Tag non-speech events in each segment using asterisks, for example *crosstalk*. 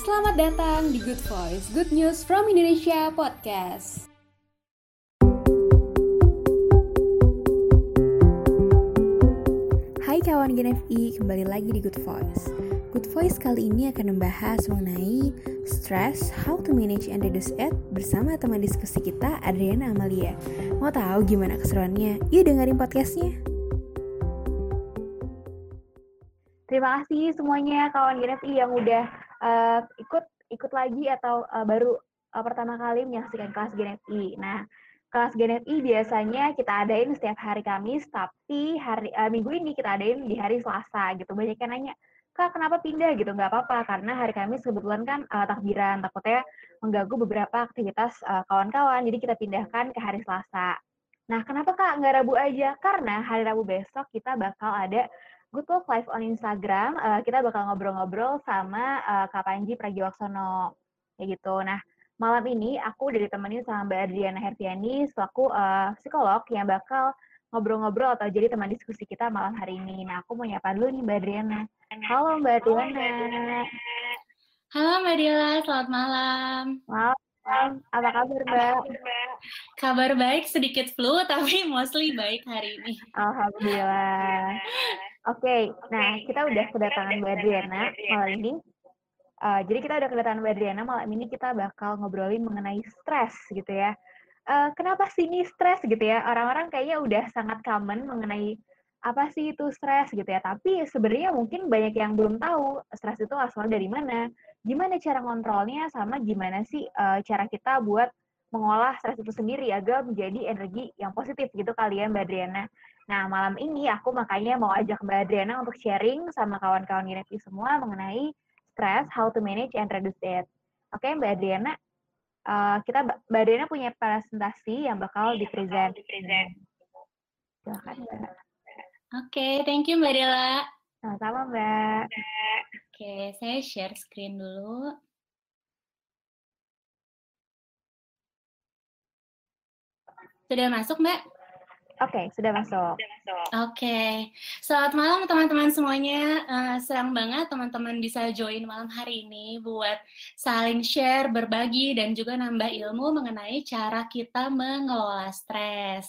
Selamat datang di Good Voice, Good News from Indonesia Podcast. Hai kawan GNFI, kembali lagi di Good Voice. Good Voice kali ini akan membahas mengenai stress, how to manage and reduce it bersama teman diskusi kita Adriana Amalia. Mau tahu gimana keseruannya? Yuk dengerin podcastnya. Terima kasih semuanya kawan GNFI yang udah uh, ikut ikut lagi atau uh, baru uh, pertama kali menyaksikan kelas GNFI. Nah, kelas GNFI biasanya kita adain setiap hari Kamis, tapi hari uh, minggu ini kita adain di hari Selasa gitu. Banyak yang nanya, Kak, kenapa pindah gitu? Nggak apa-apa, karena hari Kamis kebetulan kan uh, takbiran, takutnya mengganggu beberapa aktivitas kawan-kawan, uh, jadi kita pindahkan ke hari Selasa. Nah, kenapa Kak nggak Rabu aja? Karena hari Rabu besok kita bakal ada Good Talk Live on Instagram. Uh, kita bakal ngobrol-ngobrol sama uh, Kak Panji Pragiwaksono. Kayak gitu. Nah, malam ini aku udah ditemenin sama Mbak Adriana Hertiani selaku uh, psikolog yang bakal ngobrol-ngobrol atau jadi teman diskusi kita malam hari ini. Nah, aku mau nyapa dulu nih Mbak Adriana. Halo Mbak Adriana. Halo Mbak Dila, selamat malam. Malam. Apa kabar Mbak? Kabar baik, sedikit flu, tapi mostly baik hari ini. Alhamdulillah. Oke, okay, nah kita udah kedatangan Mbak Adriana malam ini. Uh, jadi kita udah kedatangan Mbak Adriana malam ini kita bakal ngobrolin mengenai stres gitu ya. Uh, kenapa sih ini stres gitu ya? Orang-orang kayaknya udah sangat common mengenai apa sih itu stres gitu ya. Tapi sebenarnya mungkin banyak yang belum tahu stres itu asal dari mana, gimana cara ngontrolnya, sama gimana sih uh, cara kita buat mengolah stres itu sendiri agar menjadi energi yang positif gitu kali ya Mbak Adriana. Nah, malam ini aku makanya mau ajak Mbak Adriana untuk sharing sama kawan-kawan Ginepi semua mengenai stress, how to manage and reduce it. Oke, Mbak Adriana, uh, kita Mbak Adriana punya presentasi yang bakal iya. Silakan, Mbak. Oke, okay, thank you Mbak Dela. Sama-sama, Mbak. Oke, okay, saya share screen dulu. Sudah masuk, Mbak? Oke, okay, sudah masuk. Oke, okay. selamat malam teman-teman semuanya. Uh, senang banget teman-teman bisa join malam hari ini buat saling share, berbagi, dan juga nambah ilmu mengenai cara kita mengelola stres.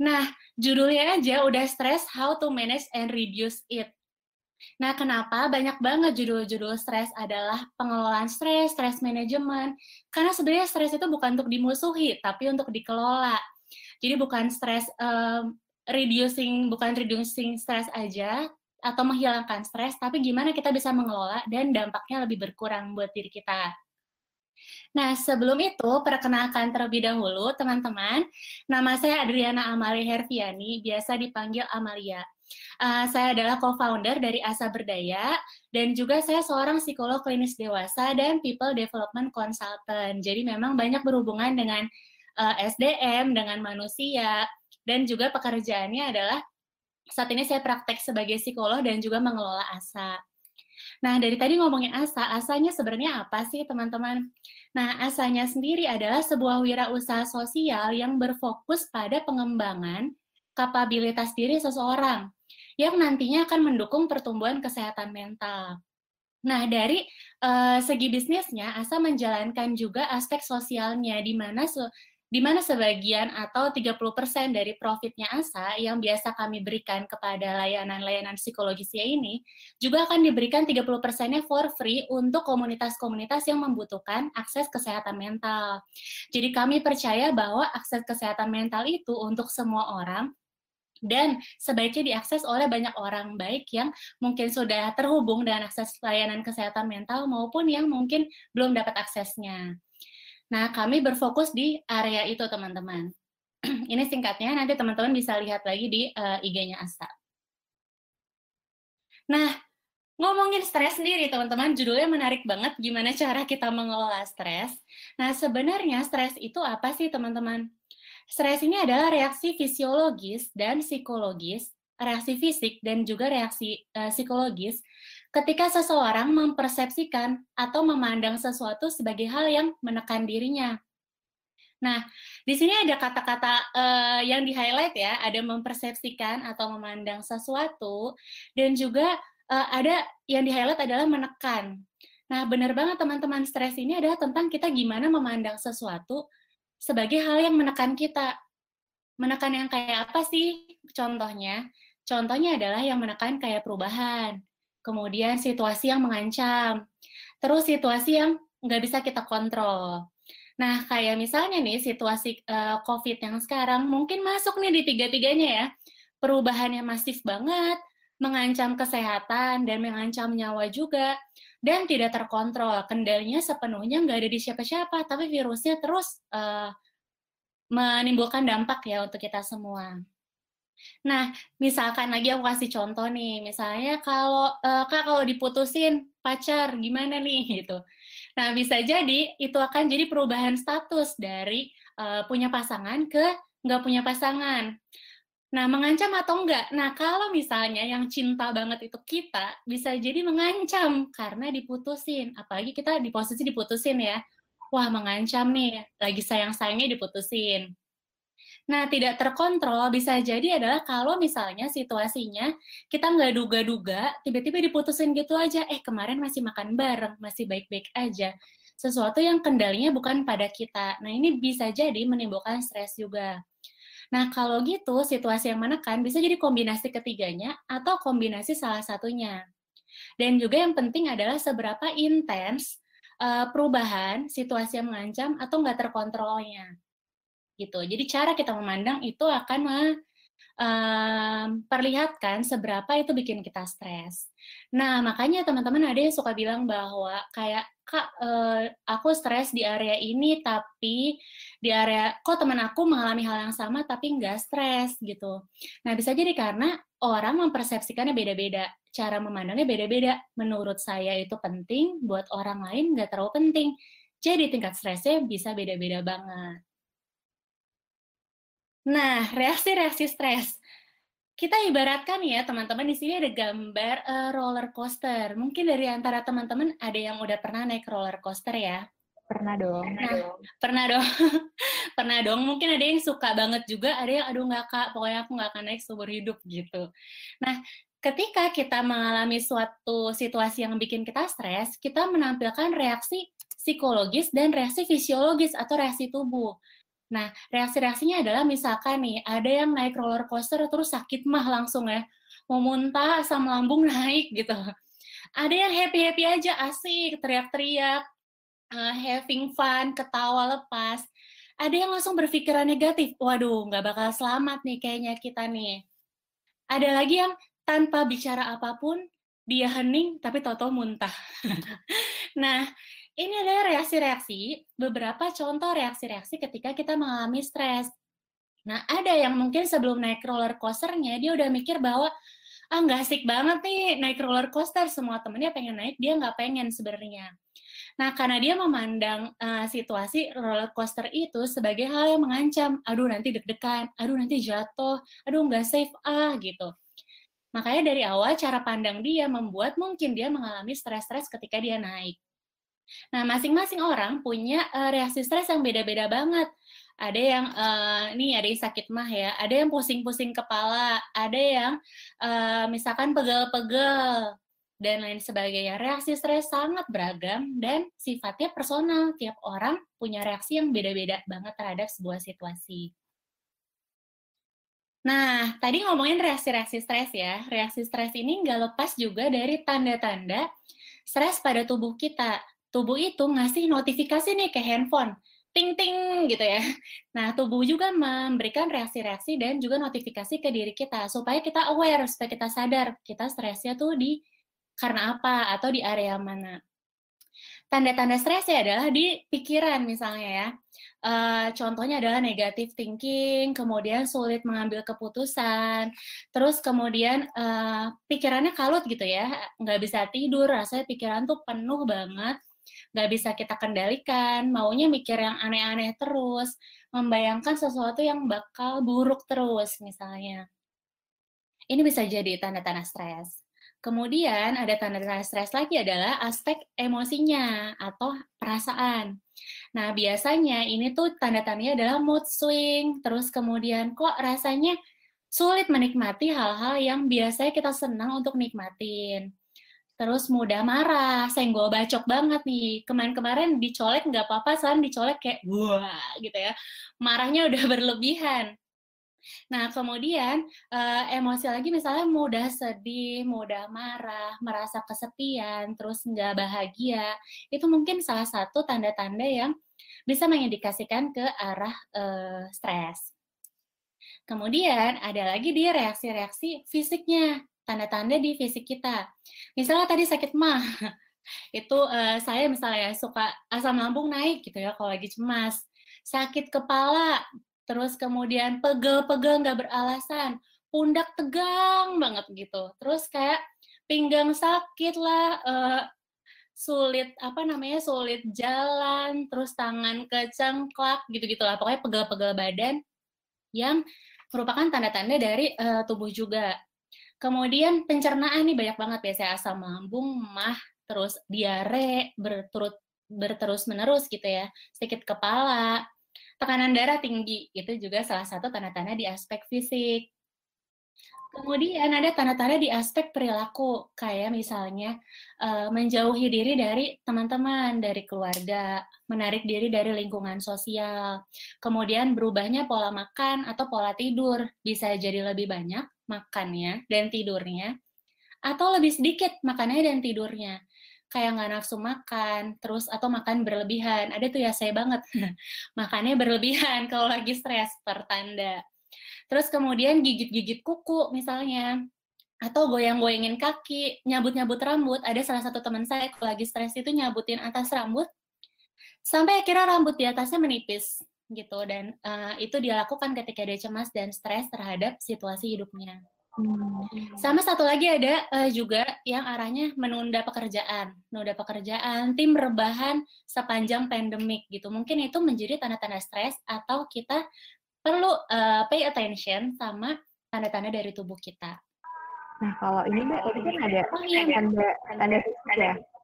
Nah, judulnya aja udah stres, how to manage and reduce it. Nah, kenapa banyak banget judul-judul stres adalah pengelolaan stres, stres manajemen? Karena sebenarnya stres itu bukan untuk dimusuhi, tapi untuk dikelola jadi bukan stres um, reducing bukan reducing stres aja atau menghilangkan stres, tapi gimana kita bisa mengelola dan dampaknya lebih berkurang buat diri kita. Nah, sebelum itu, perkenalkan terlebih dahulu, teman-teman. Nama saya Adriana Amalia Herviani, biasa dipanggil Amalia. Uh, saya adalah co-founder dari Asa Berdaya, dan juga saya seorang psikolog klinis dewasa dan people development consultant. Jadi memang banyak berhubungan dengan uh, eh, SDM dengan manusia dan juga pekerjaannya adalah saat ini saya praktek sebagai psikolog dan juga mengelola ASA. Nah, dari tadi ngomongin ASA, ASAnya sebenarnya apa sih teman-teman? Nah, ASAnya sendiri adalah sebuah wirausaha sosial yang berfokus pada pengembangan kapabilitas diri seseorang yang nantinya akan mendukung pertumbuhan kesehatan mental. Nah, dari uh, segi bisnisnya, ASA menjalankan juga aspek sosialnya, di mana di mana sebagian atau 30% dari profitnya ASA yang biasa kami berikan kepada layanan-layanan psikologisnya ini juga akan diberikan 30%-nya for free untuk komunitas-komunitas yang membutuhkan akses kesehatan mental. Jadi kami percaya bahwa akses kesehatan mental itu untuk semua orang dan sebaiknya diakses oleh banyak orang baik yang mungkin sudah terhubung dengan akses layanan kesehatan mental maupun yang mungkin belum dapat aksesnya. Nah, kami berfokus di area itu, teman-teman. *clears throat* Ini singkatnya, nanti teman-teman bisa lihat lagi di uh, IG-nya Asta. Nah, ngomongin stres sendiri, teman-teman, judulnya menarik banget gimana cara kita mengelola stres. Nah, sebenarnya stres itu apa sih, teman-teman? Stres ini adalah reaksi fisiologis dan psikologis, reaksi fisik dan juga reaksi uh, psikologis ketika seseorang mempersepsikan atau memandang sesuatu sebagai hal yang menekan dirinya. Nah, di sini ada kata-kata uh, yang di-highlight ya, ada mempersepsikan atau memandang sesuatu, dan juga uh, ada yang di-highlight adalah menekan. Nah, benar banget teman-teman, stres ini adalah tentang kita gimana memandang sesuatu sebagai hal yang menekan kita. Menekan yang kayak apa sih contohnya? Contohnya adalah yang menekan kayak perubahan, kemudian situasi yang mengancam, terus situasi yang nggak bisa kita kontrol. Nah, kayak misalnya nih situasi uh, COVID yang sekarang mungkin masuk nih di tiga-tiganya ya. Perubahannya masif banget, mengancam kesehatan dan mengancam nyawa juga, dan tidak terkontrol. Kendalinya sepenuhnya nggak ada di siapa-siapa, tapi virusnya terus uh, menimbulkan dampak ya untuk kita semua. Nah, misalkan lagi aku kasih contoh nih, misalnya kalau uh, kak kalau diputusin pacar gimana nih *laughs* gitu. Nah, bisa jadi itu akan jadi perubahan status dari uh, punya pasangan ke nggak punya pasangan. Nah, mengancam atau enggak? Nah, kalau misalnya yang cinta banget itu kita, bisa jadi mengancam karena diputusin. Apalagi kita di posisi diputusin ya. Wah, mengancam nih, lagi sayang-sayangnya diputusin. Nah, tidak terkontrol bisa jadi adalah kalau misalnya situasinya kita nggak duga-duga, tiba-tiba diputusin gitu aja, eh kemarin masih makan bareng, masih baik-baik aja. Sesuatu yang kendalinya bukan pada kita. Nah, ini bisa jadi menimbulkan stres juga. Nah, kalau gitu, situasi yang menekan bisa jadi kombinasi ketiganya atau kombinasi salah satunya. Dan juga yang penting adalah seberapa intens perubahan, situasi yang mengancam, atau nggak terkontrolnya gitu. Jadi cara kita memandang itu akan memperlihatkan um, seberapa itu bikin kita stres. Nah, makanya teman-teman ada yang suka bilang bahwa kayak kak uh, aku stres di area ini tapi di area kok teman aku mengalami hal yang sama tapi nggak stres gitu. Nah, bisa jadi karena orang mempersepsikannya beda-beda, cara memandangnya beda-beda. Menurut saya itu penting, buat orang lain nggak terlalu penting. Jadi tingkat stresnya bisa beda-beda banget. Nah, reaksi-reaksi stres. Kita ibaratkan ya, teman-teman, di sini ada gambar uh, roller coaster. Mungkin dari antara teman-teman ada yang udah pernah naik roller coaster ya? Pernah dong. Nah, pernah dong. *laughs* pernah dong. Mungkin ada yang suka banget juga, ada yang aduh nggak kak, pokoknya aku nggak akan naik seumur hidup gitu. Nah, ketika kita mengalami suatu situasi yang bikin kita stres, kita menampilkan reaksi psikologis dan reaksi fisiologis atau reaksi tubuh. Nah, reaksi-reaksinya adalah misalkan nih, ada yang naik roller coaster terus sakit mah langsung ya, mau muntah, asam lambung *laughs* naik gitu. Ada yang happy-happy aja, asik, teriak-teriak, uh, having fun, ketawa lepas. Ada yang langsung berpikiran negatif, waduh, nggak bakal selamat nih kayaknya kita nih. Ada lagi yang tanpa bicara apa pun, dia hening tapi toto muntah. *laughs* nah, ini adalah reaksi-reaksi, beberapa contoh reaksi-reaksi ketika kita mengalami stres. Nah, ada yang mungkin sebelum naik roller coasternya, dia udah mikir bahwa, ah nggak asik banget nih naik roller coaster, semua temennya pengen naik, dia nggak pengen sebenarnya. Nah, karena dia memandang uh, situasi roller coaster itu sebagai hal yang mengancam, aduh nanti deg-degan, aduh nanti jatuh, aduh nggak safe ah gitu. Makanya dari awal cara pandang dia membuat mungkin dia mengalami stres-stres ketika dia naik. Nah, masing-masing orang punya uh, reaksi stres yang beda-beda banget. Ada yang uh, nih ada yang sakit mah ya, ada yang pusing-pusing kepala, ada yang uh, misalkan pegel-pegel dan lain sebagainya. Reaksi stres sangat beragam dan sifatnya personal. Tiap orang punya reaksi yang beda-beda banget terhadap sebuah situasi. Nah, tadi ngomongin reaksi-reaksi stres ya. Reaksi stres ini nggak lepas juga dari tanda-tanda stres pada tubuh kita tubuh itu ngasih notifikasi nih ke handphone ting ting gitu ya. Nah, tubuh juga memberikan reaksi-reaksi dan juga notifikasi ke diri kita supaya kita aware, supaya kita sadar kita stresnya tuh di karena apa atau di area mana. Tanda-tanda stresnya adalah di pikiran misalnya ya. Uh, contohnya adalah negative thinking, kemudian sulit mengambil keputusan, terus kemudian uh, pikirannya kalut gitu ya, nggak bisa tidur, rasanya pikiran tuh penuh banget, nggak bisa kita kendalikan, maunya mikir yang aneh-aneh terus, membayangkan sesuatu yang bakal buruk terus misalnya. Ini bisa jadi tanda-tanda stres. Kemudian ada tanda-tanda stres lagi adalah aspek emosinya atau perasaan. Nah, biasanya ini tuh tanda-tandanya adalah mood swing, terus kemudian kok rasanya sulit menikmati hal-hal yang biasanya kita senang untuk nikmatin terus mudah marah, senggol bacok banget nih. Kemarin-kemarin dicolek nggak apa-apa, sekarang dicolek kayak wah gitu ya. Marahnya udah *laughs* berlebihan. Nah, kemudian uh, emosi lagi misalnya mudah sedih, mudah marah, merasa kesepian, terus nggak bahagia. Itu mungkin salah satu tanda-tanda yang bisa mengindikasikan ke arah uh, stres. Kemudian ada lagi di reaksi-reaksi fisiknya tanda-tanda di fisik kita. Misalnya tadi sakit mah, *laughs* itu uh, saya misalnya suka asam lambung naik gitu ya kalau lagi cemas. Sakit kepala, terus kemudian pegel-pegel nggak beralasan, pundak tegang banget gitu. Terus kayak pinggang sakit lah, uh, sulit apa namanya sulit jalan, terus tangan kecengklak gitu-gitu lah. Pokoknya pegel-pegel badan yang merupakan tanda-tanda dari uh, tubuh juga. Kemudian pencernaan nih banyak banget ya, saya asam lambung, mah, terus diare berturut berterus menerus gitu ya, sakit kepala, tekanan darah tinggi, itu juga salah satu tanda-tanda di aspek fisik. Kemudian ada tanda-tanda di aspek perilaku, kayak misalnya uh, menjauhi diri dari teman-teman, dari keluarga, menarik diri dari lingkungan sosial. Kemudian berubahnya pola makan atau pola tidur, bisa jadi lebih banyak makannya dan tidurnya, atau lebih sedikit makannya dan tidurnya. Kayak nggak nafsu makan, terus atau makan berlebihan. Ada tuh ya saya banget, *laughs* makannya berlebihan *laughs* kalau lagi stres, pertanda Terus kemudian gigit-gigit kuku misalnya, atau goyang-goyangin kaki, nyabut-nyabut rambut. Ada salah satu teman saya kalau lagi stres itu nyabutin atas rambut, sampai akhirnya rambut di atasnya menipis gitu. Dan uh, itu dilakukan ketika dia cemas dan stres terhadap situasi hidupnya. Hmm. Sama satu lagi ada uh, juga yang arahnya menunda pekerjaan, menunda pekerjaan, tim rebahan sepanjang pandemik gitu. Mungkin itu menjadi tanda-tanda stres atau kita perlu uh, pay attention sama tanda-tanda dari tubuh kita. Nah, kalau ini Mbak, ini kan ada oh, iya. tanda tanda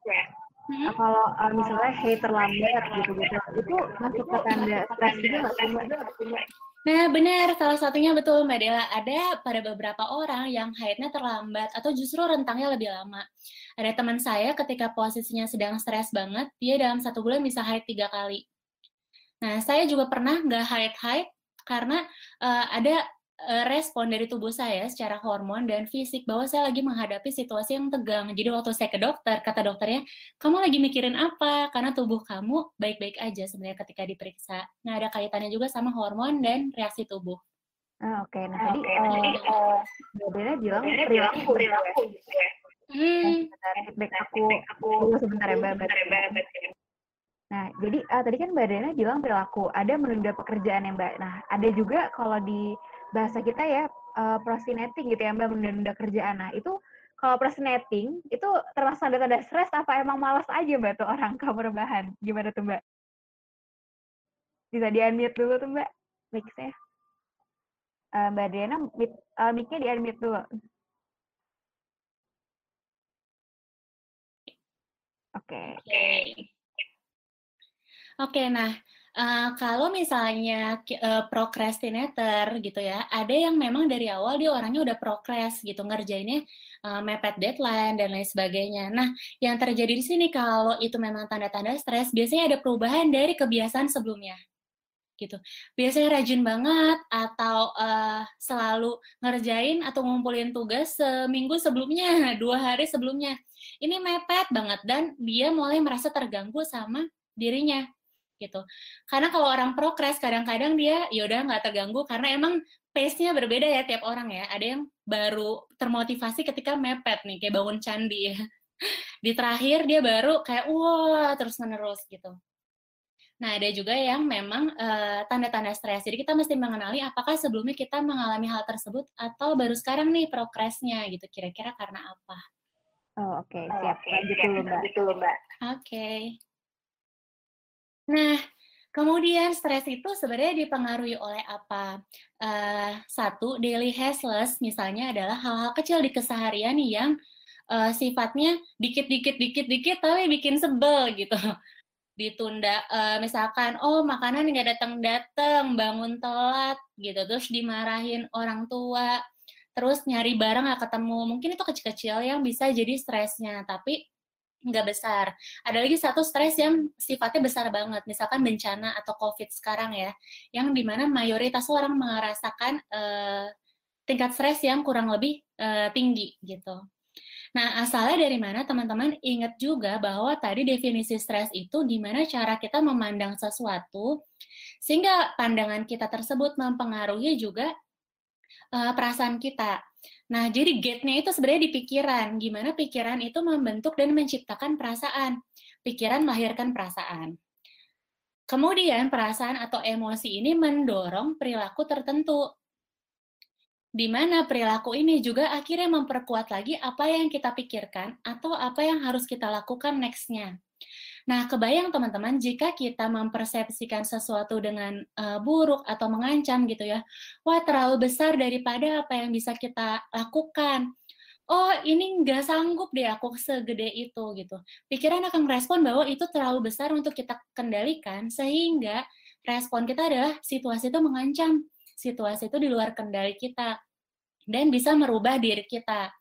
ya. Hmm? Kalau uh, misalnya haid terlambat gitu-gitu, itu masuk ke tanda stres juga nggak sih Mbak? Nah, benar. Salah satunya betul, Mbak Dela. Ada pada beberapa orang yang haidnya terlambat atau justru rentangnya lebih lama. Ada teman saya ketika posisinya sedang stres banget, dia dalam satu bulan bisa haid tiga kali. Nah, saya juga pernah nggak haid-haid, karena uh, ada respon dari tubuh saya secara hormon dan fisik bahwa saya lagi menghadapi situasi yang tegang. Jadi waktu saya ke dokter, kata dokternya, kamu lagi mikirin apa? Karena tubuh kamu baik-baik aja sebenarnya ketika diperiksa. Nah, ada kaitannya juga sama hormon dan reaksi tubuh. Ah, Oke, okay. nah tadi uh, uh, bilang perilaku, perilaku gitu ya. Hmm. Feedback aku, aku sebentar ya Mbak. Nah, jadi uh, tadi kan Mbak Dana bilang perilaku, ada menunda pekerjaan ya Mbak. Nah, ada juga kalau di bahasa kita ya uh, gitu ya Mbak, menunda kerjaan. Nah, itu kalau procrastinating itu termasuk ada tanda stres apa emang malas aja Mbak tuh orang kamu rebahan? Gimana tuh Mbak? Bisa di-unmute dulu tuh Mbak, mic saya. Uh, Mbak Diana, mic, uh, mic-nya di-unmute dulu. Oke. Okay. Okay. Oke, nah uh, kalau misalnya uh, procrastinator gitu ya, ada yang memang dari awal dia orangnya udah progress gitu ngerjainnya uh, mepet deadline dan lain sebagainya. Nah, yang terjadi di sini kalau itu memang tanda-tanda stres, biasanya ada perubahan dari kebiasaan sebelumnya gitu. Biasanya rajin banget atau uh, selalu ngerjain atau ngumpulin tugas seminggu sebelumnya, *laughs* dua hari sebelumnya. Ini mepet banget dan dia mulai merasa terganggu sama dirinya gitu. Karena kalau orang progres kadang-kadang dia ya udah nggak terganggu karena emang pace-nya berbeda ya tiap orang ya. Ada yang baru termotivasi ketika mepet nih kayak bangun candi ya. *laughs* Di terakhir dia baru kayak wah terus menerus gitu. Nah, ada juga yang memang uh, tanda-tanda stres. Jadi kita mesti mengenali apakah sebelumnya kita mengalami hal tersebut atau baru sekarang nih progresnya gitu. Kira-kira karena apa? Oh, oke. Okay. Siap. Oh, okay. Lanjut dulu, Mbak. Oke. Okay. Nah, kemudian stres itu sebenarnya dipengaruhi oleh apa? Uh, satu, daily hassles misalnya adalah hal-hal kecil di keseharian yang uh, sifatnya dikit-dikit dikit-dikit tapi bikin sebel gitu. Ditunda uh, misalkan oh makanan nggak datang-datang, bangun telat gitu, terus dimarahin orang tua, terus nyari barang nggak ketemu. Mungkin itu kecil-kecil yang bisa jadi stresnya, tapi nggak besar. Ada lagi satu stres yang sifatnya besar banget, misalkan bencana atau COVID sekarang ya, yang di mana mayoritas orang merasakan uh, tingkat stres yang kurang lebih uh, tinggi gitu. Nah, asalnya dari mana teman-teman ingat juga bahwa tadi definisi stres itu gimana cara kita memandang sesuatu sehingga pandangan kita tersebut mempengaruhi juga uh, perasaan kita. Nah, jadi gate-nya itu sebenarnya di pikiran. Gimana pikiran itu membentuk dan menciptakan perasaan. Pikiran melahirkan perasaan. Kemudian perasaan atau emosi ini mendorong perilaku tertentu di mana perilaku ini juga akhirnya memperkuat lagi apa yang kita pikirkan atau apa yang harus kita lakukan next-nya. Nah, kebayang teman-teman jika kita mempersepsikan sesuatu dengan uh, buruk atau mengancam gitu ya, wah terlalu besar daripada apa yang bisa kita lakukan. Oh, ini nggak sanggup deh aku segede itu gitu. Pikiran akan merespon bahwa itu terlalu besar untuk kita kendalikan, sehingga respon kita adalah situasi itu mengancam situasi itu di luar kendali kita dan bisa merubah diri kita.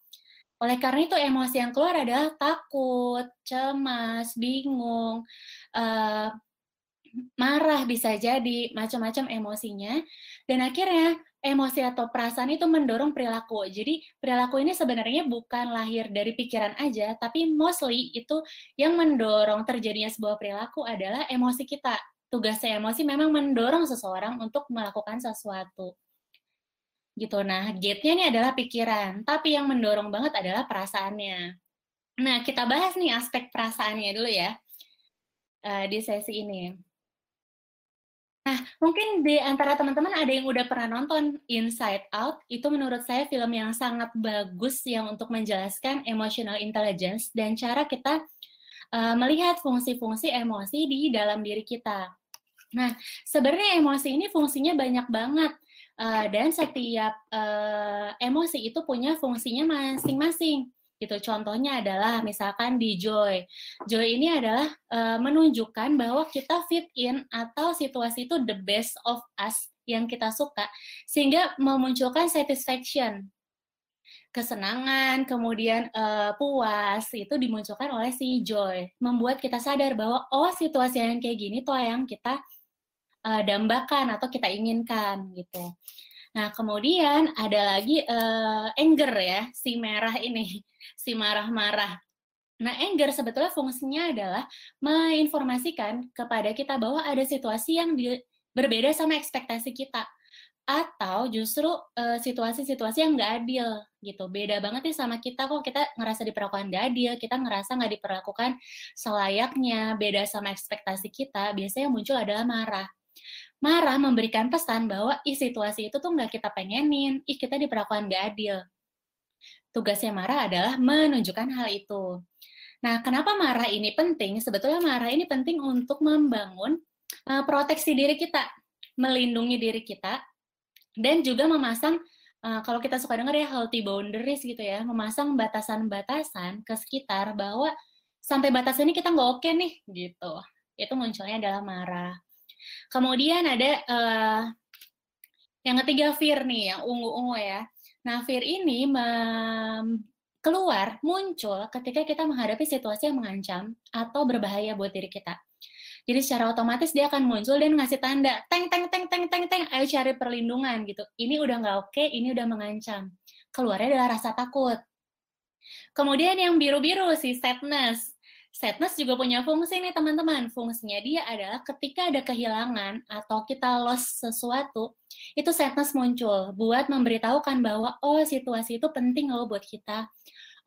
Oleh karena itu emosi yang keluar adalah takut, cemas, bingung, uh, marah bisa jadi macam-macam emosinya dan akhirnya emosi atau perasaan itu mendorong perilaku. Jadi perilaku ini sebenarnya bukan lahir dari pikiran aja, tapi mostly itu yang mendorong terjadinya sebuah perilaku adalah emosi kita tugasnya emosi memang mendorong seseorang untuk melakukan sesuatu. Gitu. Nah, gate-nya ini adalah pikiran, tapi yang mendorong banget adalah perasaannya. Nah, kita bahas nih aspek perasaannya dulu ya uh, di sesi ini. Nah, mungkin di antara teman-teman ada yang udah pernah nonton Inside Out, itu menurut saya film yang sangat bagus yang untuk menjelaskan emotional intelligence dan cara kita uh, melihat fungsi-fungsi emosi di dalam diri kita. Nah, sebenarnya emosi ini fungsinya banyak banget. Uh, dan setiap uh, emosi itu punya fungsinya masing-masing gitu. Contohnya adalah misalkan di joy. Joy ini adalah uh, menunjukkan bahwa kita fit in atau situasi itu the best of us yang kita suka sehingga memunculkan satisfaction kesenangan, kemudian uh, puas itu dimunculkan oleh si joy, membuat kita sadar bahwa oh situasi yang kayak gini tuh yang kita uh, dambakan atau kita inginkan gitu. Nah kemudian ada lagi uh, anger ya, si merah ini, *laughs* si marah-marah. Nah, anger sebetulnya fungsinya adalah menginformasikan kepada kita bahwa ada situasi yang di, berbeda sama ekspektasi kita atau justru situasi-situasi uh, yang nggak adil gitu beda banget nih sama kita kok kita ngerasa diperlakukan nggak adil kita ngerasa nggak diperlakukan selayaknya beda sama ekspektasi kita biasanya yang muncul adalah marah marah memberikan pesan bahwa ih situasi itu tuh nggak kita pengenin ih kita diperlakukan nggak adil tugasnya marah adalah menunjukkan hal itu nah kenapa marah ini penting sebetulnya marah ini penting untuk membangun uh, proteksi diri kita melindungi diri kita dan juga memasang uh, kalau kita suka dengar ya healthy boundaries gitu ya, memasang batasan-batasan ke sekitar bahwa sampai batas ini kita nggak oke okay nih gitu. Itu munculnya adalah marah. Kemudian ada uh, yang ketiga fear nih, yang ungu-ungu ya. Nah, fear ini keluar, muncul ketika kita menghadapi situasi yang mengancam atau berbahaya buat diri kita. Jadi secara otomatis dia akan muncul dan ngasih tanda, teng, teng, teng, teng, teng, teng, ayo cari perlindungan gitu. Ini udah nggak oke, ini udah mengancam. Keluarnya adalah rasa takut. Kemudian yang biru-biru, si sadness. Sadness juga punya fungsi nih teman-teman. Fungsinya dia adalah ketika ada kehilangan atau kita lost sesuatu, itu sadness muncul buat memberitahukan bahwa oh situasi itu penting loh buat kita.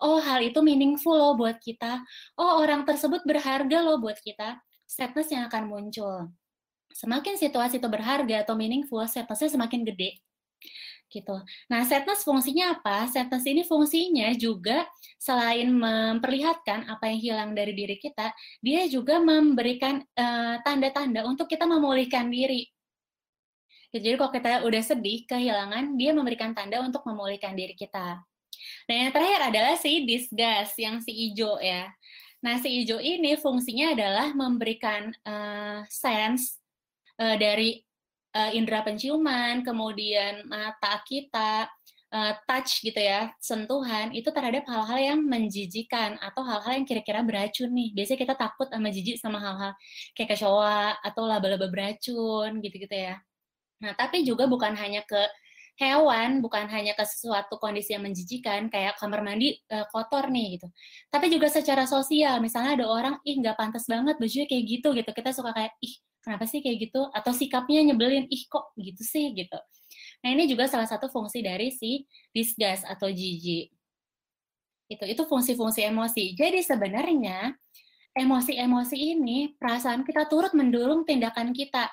Oh hal itu meaningful loh buat kita. Oh orang tersebut berharga loh buat kita sadness yang akan muncul. Semakin situasi itu berharga atau meaningful, sadness semakin gede. Gitu. Nah, sadness fungsinya apa? Sadness ini fungsinya juga selain memperlihatkan apa yang hilang dari diri kita, dia juga memberikan eh, tanda-tanda uh, untuk kita memulihkan diri. Jadi kalau kita udah sedih, kehilangan, dia memberikan tanda untuk memulihkan diri kita. Dan yang terakhir adalah si disgust, yang si hijau ya. Nah, si hijau ini fungsinya adalah memberikan uh, sense uh, dari uh, indera penciuman, kemudian mata kita, uh, touch gitu ya, sentuhan itu terhadap hal-hal yang menjijikan atau hal-hal yang kira-kira beracun nih. Biasanya kita takut sama jijik sama hal-hal kayak kecoa atau laba-laba beracun gitu-gitu ya. Nah, tapi juga bukan hanya ke hewan, bukan hanya ke sesuatu kondisi yang menjijikan kayak kamar mandi uh, kotor nih gitu. Tapi juga secara sosial, misalnya ada orang ih nggak pantas banget bajunya kayak gitu gitu. Kita suka kayak ih kenapa sih kayak gitu? Atau sikapnya nyebelin ih kok gitu sih? Gitu. Nah ini juga salah satu fungsi dari si disgust atau jijik. Itu itu fungsi-fungsi emosi. Jadi sebenarnya emosi-emosi ini perasaan kita turut mendorong tindakan kita.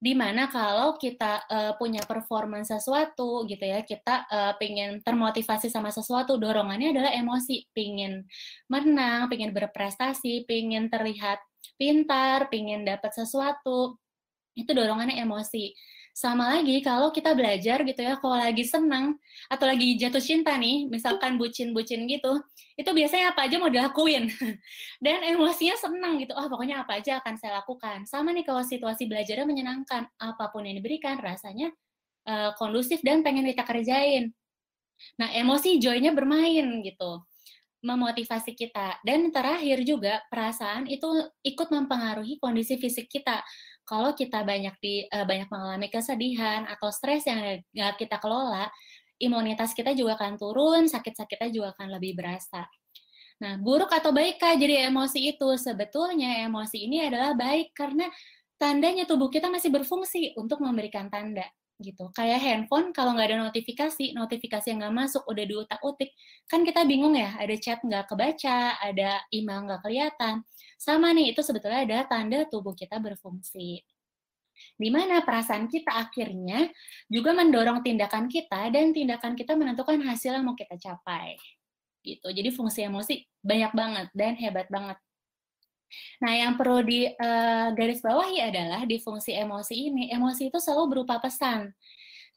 Di mana kalau kita uh, punya performance sesuatu gitu ya kita uh, pengen termotivasi sama sesuatu dorongannya adalah emosi. Pengen menang pengen berprestasi pengen terlihat pintar, pingin dapat sesuatu, itu dorongannya emosi. Sama lagi kalau kita belajar gitu ya, kalau lagi senang atau lagi jatuh cinta nih, misalkan bucin-bucin gitu, itu biasanya apa aja mau dilakuin. *laughs* Dan emosinya senang gitu, oh pokoknya apa aja akan saya lakukan. Sama nih kalau situasi belajarnya menyenangkan, apa pun yang diberikan rasanya uh, kondusif dan pengen kita kerjain. Nah, emosi joy-nya bermain gitu memotivasi kita. Dan terakhir juga perasaan itu ikut mempengaruhi kondisi fisik kita. Kalau kita banyak di uh, banyak mengalami kesedihan atau stres yang nggak kita kelola, imunitas kita juga akan turun, sakit-sakitnya juga akan lebih berasa. Nah, buruk atau baik kah jadi emosi itu? Sebetulnya emosi ini adalah baik karena tandanya tubuh kita masih berfungsi untuk memberikan tanda gitu. Kayak handphone kalau nggak ada notifikasi, notifikasi yang nggak masuk udah diutak-utik, kan kita bingung ya, ada chat nggak kebaca, ada email nggak kelihatan. Sama nih, itu sebetulnya ada tanda tubuh kita berfungsi. Di mana perasaan kita akhirnya juga mendorong tindakan kita dan tindakan kita menentukan hasil yang mau kita capai. Gitu. Jadi fungsi emosi banyak banget dan hebat banget. Nah, yang perlu di uh, garis bawahi adalah di fungsi emosi ini, emosi itu selalu berupa pesan.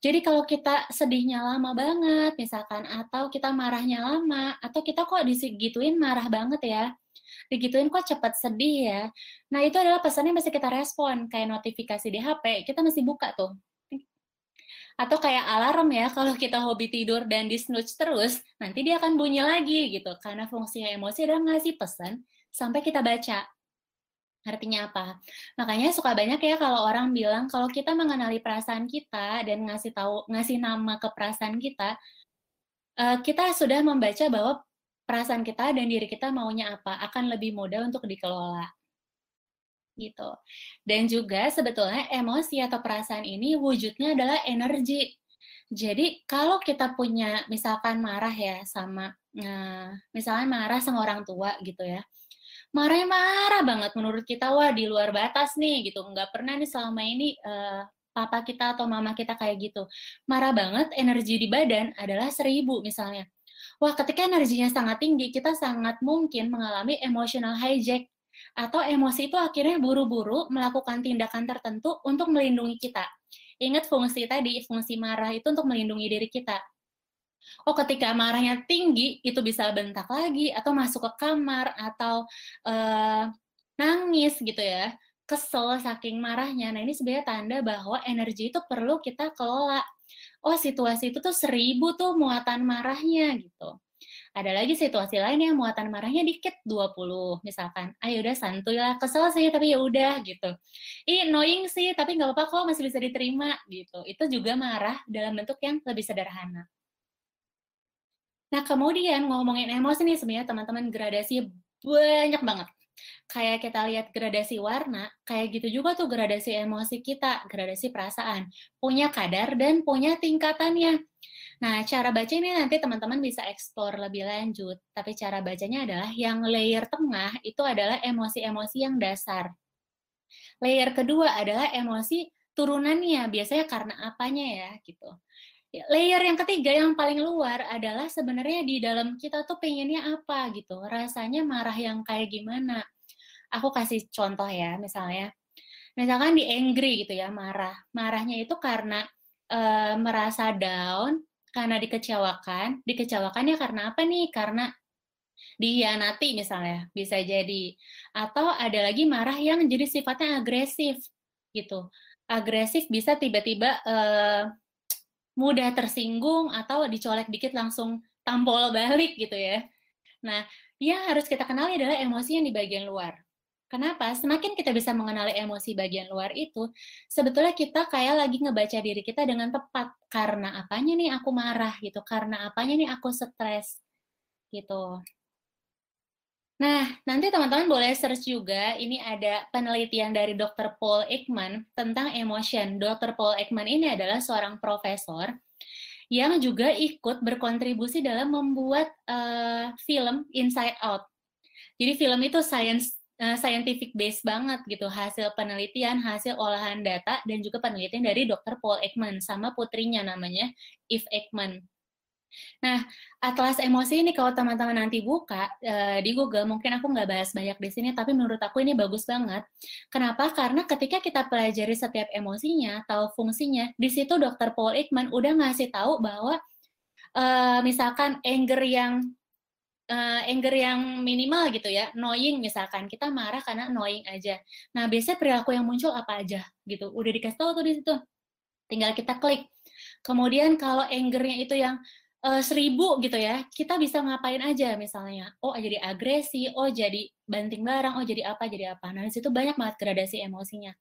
Jadi kalau kita sedihnya lama banget, misalkan, atau kita marahnya lama, atau kita kok digituin marah banget ya, digituin kok cepat sedih ya. Nah, itu adalah pesannya mesti kita respon, kayak notifikasi di HP, kita mesti buka tuh. Atau kayak alarm ya, *laughs* kalau kita hobi tidur dan di snooze terus, nanti dia akan bunyi lagi gitu. Karena fungsinya emosi adalah ngasih pesan sampai kita baca. Artinya apa? Makanya suka banyak ya kalau orang bilang kalau kita mengenali perasaan kita dan ngasih tahu ngasih nama ke perasaan kita, uh, kita sudah membaca bahwa perasaan kita dan diri kita maunya apa akan lebih mudah untuk dikelola gitu. Dan juga sebetulnya emosi atau perasaan ini wujudnya adalah energi. Jadi kalau kita punya misalkan marah ya sama uh, misalnya marah sama orang tua gitu ya marahnya marah banget menurut kita wah di luar batas nih gitu. Nggak pernah nih selama ini uh, papa kita atau mama kita kayak gitu. Marah banget energi di badan adalah seribu misalnya. Wah ketika energinya sangat tinggi kita sangat mungkin mengalami emotional hijack atau emosi itu akhirnya buru-buru melakukan tindakan tertentu untuk melindungi kita. Ingat fungsi tadi fungsi marah itu untuk melindungi diri kita oh ketika marahnya tinggi itu bisa bentak lagi atau masuk ke kamar atau uh, nangis gitu ya. Kesel saking marahnya. Nah ini sebenarnya tanda bahwa energi itu perlu kita kelola. Oh situasi itu tuh seribu tuh muatan marahnya gitu. Ada lagi situasi lain yang muatan marahnya dikit 20 misalkan. Ayo udah santuy lah. Kesel sih tapi ya udah gitu. Ih annoying sih tapi nggak apa-apa kok masih bisa diterima gitu. Itu juga marah dalam bentuk yang lebih sederhana Nah, kemudian ngomongin emosi nih sebenarnya teman-teman gradasi banyak banget. Kayak kita lihat gradasi warna, kayak gitu juga tuh gradasi emosi kita, gradasi perasaan. Punya kadar dan punya tingkatannya. Nah, cara baca ini nanti teman-teman bisa eksplor lebih lanjut. Tapi cara bacanya adalah yang layer tengah itu adalah emosi-emosi yang dasar. Layer kedua adalah emosi turunannya, biasanya karena apanya ya gitu layer yang ketiga yang paling luar adalah sebenarnya di dalam kita tuh pengennya apa gitu. Rasanya marah yang kayak gimana. Aku kasih contoh ya misalnya. Misalkan di angry gitu ya marah. Marahnya itu karena e, merasa down karena dikecewakan. Dikecewakannya karena apa nih? Karena dihianati misalnya bisa jadi. Atau ada lagi marah yang jadi sifatnya agresif gitu. Agresif bisa tiba-tiba uh, mudah tersinggung atau dicolek dikit langsung tampol balik gitu ya. Nah, yang harus kita kenali adalah emosi yang di bagian luar. Kenapa? Semakin kita bisa mengenali emosi bagian luar itu, sebetulnya kita kayak lagi ngebaca diri kita dengan tepat. Karena apanya nih aku marah gitu, karena apanya nih aku stres gitu. Nah, nanti teman-teman boleh search juga, ini ada penelitian dari Dr. Paul Ekman tentang emotion. Dr. Paul Ekman ini adalah seorang profesor yang juga ikut berkontribusi dalam membuat uh, film Inside Out. Jadi film itu science uh, scientific base banget gitu, hasil penelitian, hasil olahan data dan juga penelitian dari Dr. Paul Ekman sama putrinya namanya Eve Ekman. Nah, atlas emosi ini kalau teman-teman nanti buka uh, di Google, mungkin aku nggak bahas banyak di sini, tapi menurut aku ini bagus banget. Kenapa? Karena ketika kita pelajari setiap emosinya, tahu fungsinya, di situ Dr. Paul Ekman udah ngasih tahu bahwa uh, misalkan anger yang uh, anger yang minimal gitu ya, annoying misalkan kita marah karena annoying aja. Nah biasanya perilaku yang muncul apa aja gitu, udah dikasih tahu tuh di situ. Tinggal kita klik. Kemudian kalau angernya itu yang uh, seribu gitu ya, kita bisa ngapain aja misalnya. Oh jadi agresi, oh jadi banting barang, oh jadi apa, jadi apa. Nah di situ banyak banget gradasi emosinya.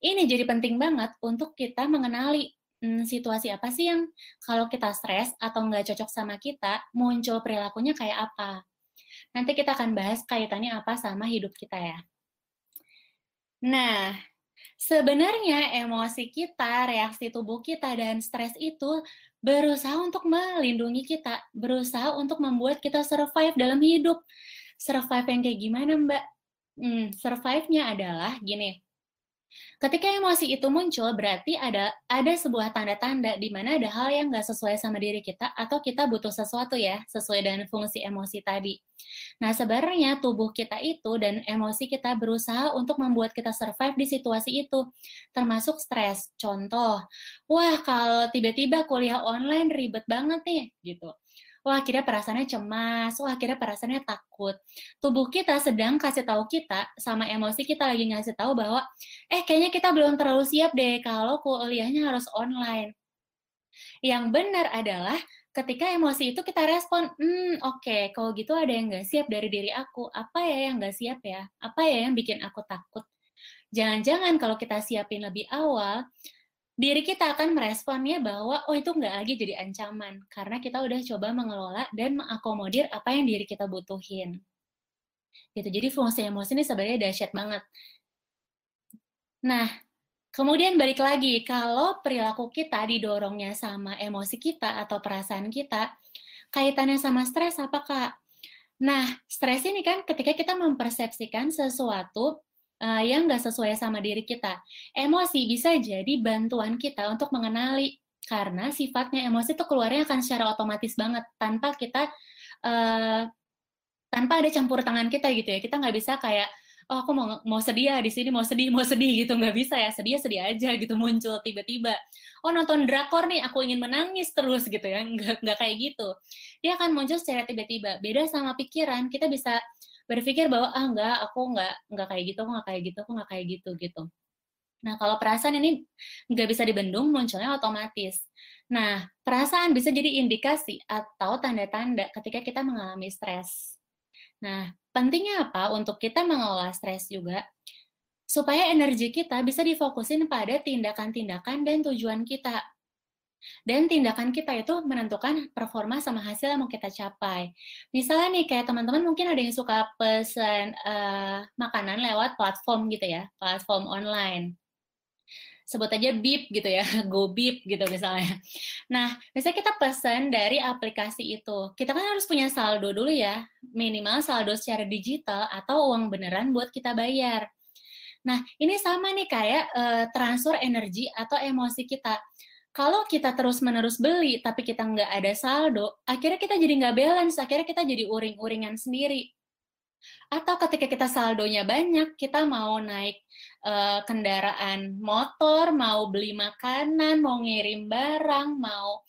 Ini jadi penting banget untuk kita mengenali hmm, situasi apa sih yang kalau kita stres atau nggak cocok sama kita, muncul perilakunya kayak apa. Nanti kita akan bahas kaitannya apa sama hidup kita ya. Nah, sebenarnya emosi kita, reaksi tubuh kita, dan stres itu berusaha untuk melindungi kita, berusaha untuk membuat kita survive dalam hidup. Survive yang kayak gimana, Mbak? Hmm, survive-nya adalah gini, Ketika emosi itu muncul, berarti ada ada sebuah tanda-tanda di mana ada hal yang nggak sesuai sama diri kita atau kita butuh sesuatu ya, sesuai dengan fungsi emosi tadi. Nah, sebenarnya tubuh kita itu dan emosi kita berusaha untuk membuat kita survive di situasi itu, termasuk stres. Contoh, wah kalau tiba-tiba kuliah online ribet banget nih, gitu wah akhirnya perasaannya cemas, wah akhirnya perasaannya takut. Tubuh kita sedang kasih tahu kita sama emosi kita lagi ngasih tahu bahwa eh kayaknya kita belum terlalu siap deh kalau kuliahnya harus online. Yang benar adalah ketika emosi itu kita respon, hmm oke, okay, kalau gitu ada yang nggak siap dari diri aku, apa ya yang nggak siap ya? Apa ya yang bikin aku takut? Jangan-jangan kalau kita siapin lebih awal, diri kita akan meresponnya bahwa oh itu nggak lagi jadi ancaman karena kita udah coba mengelola dan mengakomodir apa yang diri kita butuhin. Gitu. Jadi fungsi emosi ini sebenarnya dahsyat banget. Nah, kemudian balik lagi kalau perilaku kita didorongnya sama emosi kita atau perasaan kita, kaitannya sama stres apa Kak? Nah, stres ini kan ketika kita mempersepsikan sesuatu uh, yang nggak sesuai sama diri kita. Emosi bisa jadi bantuan kita untuk mengenali karena sifatnya emosi itu keluarnya akan secara otomatis banget tanpa kita uh, tanpa ada campur tangan kita gitu ya. Kita nggak bisa kayak oh aku mau mau sedih ya di sini mau sedih mau sedih gitu. Nggak bisa ya sedih sedih aja gitu muncul tiba-tiba. Oh nonton drakor nih aku ingin menangis terus gitu ya. Nggak nggak kayak gitu. Dia akan muncul secara tiba-tiba. Beda sama pikiran kita bisa berpikir bahwa ah enggak aku enggak enggak kayak gitu aku enggak kayak gitu aku enggak kayak gitu gitu. Nah kalau perasaan ini nggak bisa dibendung munculnya otomatis. Nah perasaan bisa jadi indikasi atau tanda-tanda ketika kita mengalami stres. Nah pentingnya apa untuk kita mengelola stres juga? Supaya energi kita bisa difokusin pada tindakan-tindakan dan tujuan kita dan tindakan kita itu menentukan performa sama hasil yang mau kita capai. Misalnya nih, kayak teman-teman mungkin ada yang suka pesan uh, makanan lewat platform gitu ya, platform online. Sebut aja Bip gitu ya, *laughs* Go Bip gitu misalnya. Nah, misalnya kita pesan dari aplikasi itu, kita kan harus punya saldo dulu ya, minimal saldo secara digital atau uang beneran buat kita bayar. Nah, ini sama nih kayak uh, transfer energi atau emosi kita kalau kita terus-menerus beli tapi kita nggak ada saldo, akhirnya kita jadi nggak balance, akhirnya kita jadi uring-uringan sendiri. Atau ketika kita saldonya banyak, kita mau naik uh, kendaraan motor, mau beli makanan, mau ngirim barang, mau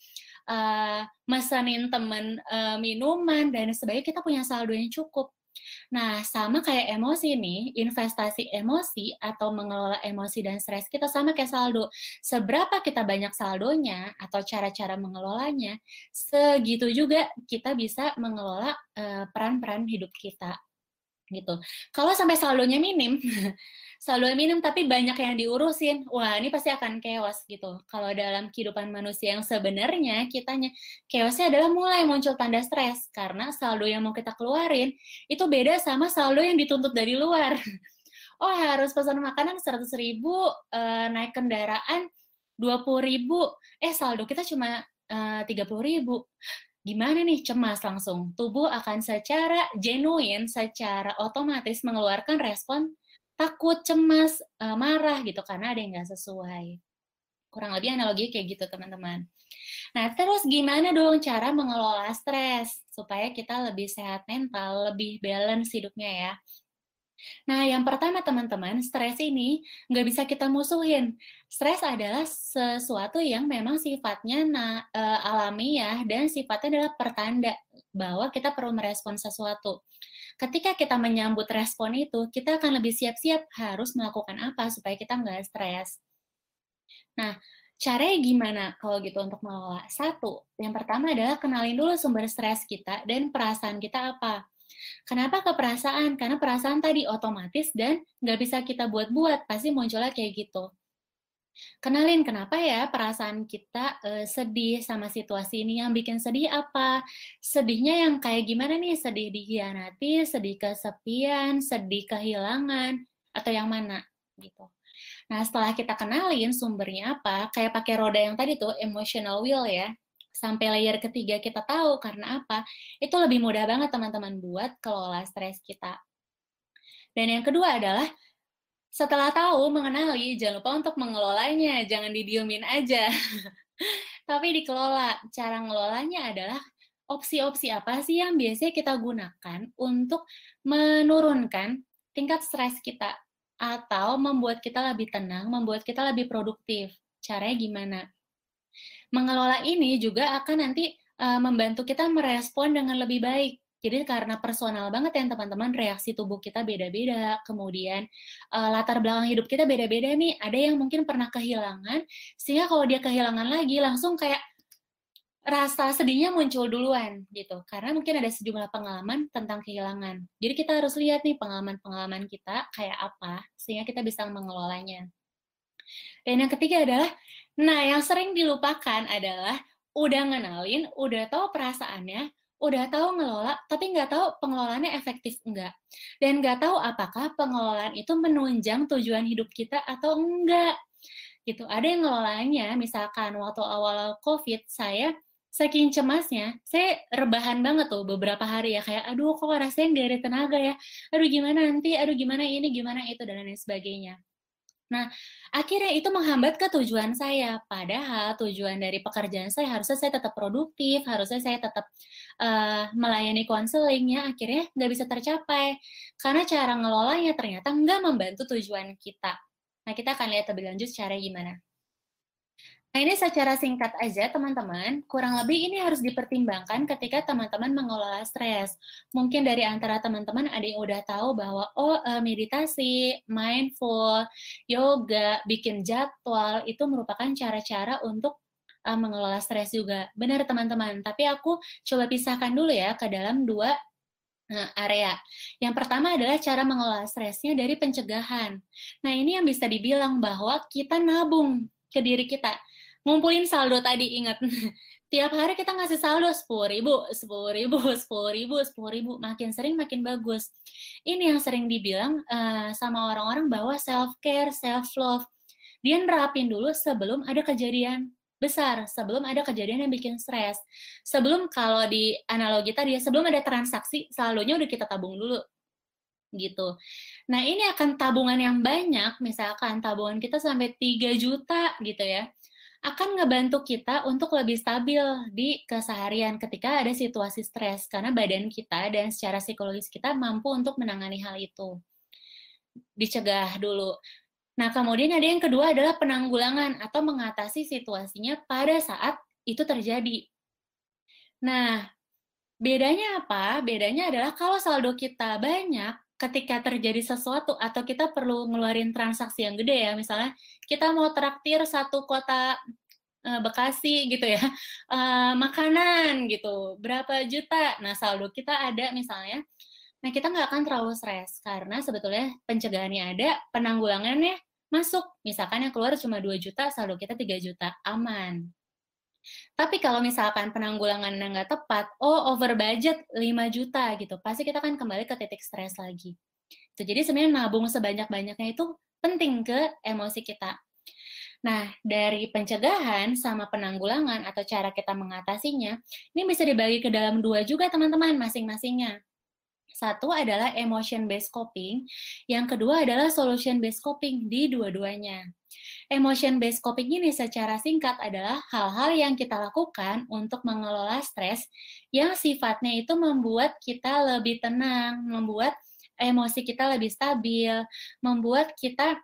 uh, mesenin temen uh, minuman, dan sebagainya, kita punya saldo yang cukup. Nah, sama kayak emosi nih, investasi emosi atau mengelola emosi dan stres kita sama kayak saldo. Seberapa kita banyak saldonya atau cara-cara mengelolanya, segitu juga kita bisa mengelola peran-peran uh, hidup kita. Gitu. Kalau sampai saldonya minim, *laughs* saldo minim tapi banyak yang diurusin, wah ini pasti akan chaos gitu. Kalau dalam kehidupan manusia yang sebenarnya kitanya chaosnya adalah mulai muncul tanda stres karena saldo yang mau kita keluarin itu beda sama saldo yang dituntut dari luar. *laughs* Oh harus pesan makanan 100 ribu, uh, naik kendaraan 20 ribu, eh saldo kita cuma uh, 30 ribu gimana nih cemas langsung tubuh akan secara genuine secara otomatis mengeluarkan respon takut, cemas, uh, marah gitu karena ada yang nggak sesuai. Kurang lebih analogi kayak gitu teman-teman. Nah terus gimana dong cara mengelola stres supaya kita lebih sehat mental, lebih balance hidupnya ya. Nah, yang pertama teman-teman, stres ini nggak bisa kita musuhin. Stres adalah sesuatu yang memang sifatnya na, e, alamiah dan sifatnya adalah pertanda bahwa kita perlu merespon sesuatu ketika kita menyambut respon itu, kita akan lebih siap-siap harus melakukan apa supaya kita nggak stres. Nah, caranya gimana kalau gitu untuk mengelola? Satu, yang pertama adalah kenalin dulu sumber stres kita dan perasaan kita apa. Kenapa ke perasaan? Karena perasaan tadi otomatis dan nggak bisa kita buat-buat, pasti munculnya kayak gitu. Kenalin kenapa ya perasaan kita uh, sedih sama situasi ini yang bikin sedih apa? Sedihnya yang kayak gimana nih? Sedih dikhianati, sedih kesepian, sedih kehilangan atau yang mana gitu. Nah, setelah kita kenalin sumbernya apa, kayak pakai roda yang tadi tuh emotional wheel ya. Sampai layer ketiga kita tahu karena apa, itu lebih mudah banget teman-teman buat kelola stres kita. Dan yang kedua adalah setelah tahu, mengenali, jangan lupa untuk mengelolanya, jangan didiemin aja. *laughs* Tapi dikelola. Cara ngelolanya adalah opsi-opsi apa sih yang biasanya kita gunakan untuk menurunkan tingkat stres kita atau membuat kita lebih tenang, membuat kita lebih produktif. Caranya gimana? Mengelola ini juga akan nanti uh, membantu kita merespon dengan lebih baik jadi karena personal banget ya teman-teman, reaksi tubuh kita beda-beda, kemudian uh, latar belakang hidup kita beda-beda nih. Ada yang mungkin pernah kehilangan, sehingga kalau dia kehilangan lagi langsung kayak rasa sedihnya muncul duluan gitu. Karena mungkin ada sejumlah pengalaman tentang kehilangan. Jadi kita harus lihat nih pengalaman-pengalaman kita kayak apa, sehingga kita bisa mengelolanya. Dan yang ketiga adalah, nah yang sering dilupakan adalah udah ngenalin, udah tahu perasaannya, udah tahu ngelola, tapi nggak tahu pengelolaannya efektif enggak. Dan nggak tahu apakah pengelolaan itu menunjang tujuan hidup kita atau enggak. Gitu. Ada yang ngelolanya, misalkan waktu awal COVID, saya saking cemasnya, saya rebahan banget tuh beberapa hari ya, kayak aduh kok rasanya nggak ada tenaga ya, aduh gimana nanti, aduh gimana ini, gimana itu, dan lain sebagainya. Nah, akhirnya itu menghambat ke tujuan saya. Padahal tujuan dari pekerjaan saya harusnya saya tetap produktif, harusnya saya tetap uh, melayani konselingnya, akhirnya nggak bisa tercapai. Karena cara ngelolanya ternyata nggak membantu tujuan kita. Nah, kita akan lihat lebih lanjut cara gimana. Nah, ini secara singkat aja, teman-teman. Kurang lebih ini harus dipertimbangkan ketika teman-teman mengelola stres. Mungkin dari antara teman-teman ada yang udah tahu bahwa, oh, eh, meditasi, mindful, yoga, bikin jadwal, itu merupakan cara-cara untuk uh, mengelola stres juga. Benar, teman-teman. Tapi aku coba pisahkan dulu ya ke dalam dua uh, area. Yang pertama adalah cara mengelola stresnya dari pencegahan. Nah, ini yang bisa dibilang bahwa kita nabung ke diri kita ngumpulin saldo tadi ingat. *laughs* Tiap hari kita ngasih saldo sepuluh ribu sepuluh ribu *laughs* sepuluh ribu sepuluh ribu. Makin sering makin bagus. Ini yang sering dibilang uh, sama orang-orang bahwa self care self love dia nerapin dulu sebelum ada kejadian besar sebelum ada kejadian yang bikin stres. Sebelum kalau di analogi tadi ya sebelum ada transaksi saldonya udah kita tabung dulu gitu. Nah, ini akan tabungan yang banyak, misalkan tabungan kita sampai 3 juta gitu ya akan ngebantu kita untuk lebih stabil di keseharian ketika ada situasi stres karena badan kita dan secara psikologis kita mampu untuk menangani hal itu. Dicegah dulu. Nah, kemudian ada yang kedua adalah penanggulangan atau mengatasi situasinya pada saat itu terjadi. Nah, Bedanya apa? Bedanya adalah kalau saldo kita banyak, ketika terjadi sesuatu atau kita perlu ngeluarin transaksi yang gede ya, misalnya kita mau traktir satu kota uh, Bekasi gitu ya, uh, *laughs* makanan gitu, berapa juta, nah saldo kita ada misalnya, nah kita nggak akan terlalu stres karena sebetulnya pencegahannya ada, penanggulangannya masuk, misalkan yang keluar cuma 2 juta, saldo kita 3 juta, aman. Tapi kalau misalkan penanggulangannya nggak tepat, oh over budget 5 juta gitu, pasti kita akan kembali ke titik stres lagi. Tuh, jadi sebenarnya nabung sebanyak-banyaknya itu penting ke emosi kita. Nah, dari pencegahan sama penanggulangan atau cara kita mengatasinya, ini bisa dibagi ke dalam dua juga teman-teman masing-masingnya. Satu adalah emotion based coping, yang kedua adalah solution based coping di dua-duanya. Emotion based coping ini secara singkat adalah hal-hal yang kita lakukan untuk mengelola stres yang sifatnya itu membuat kita lebih tenang, membuat emosi kita lebih stabil, membuat kita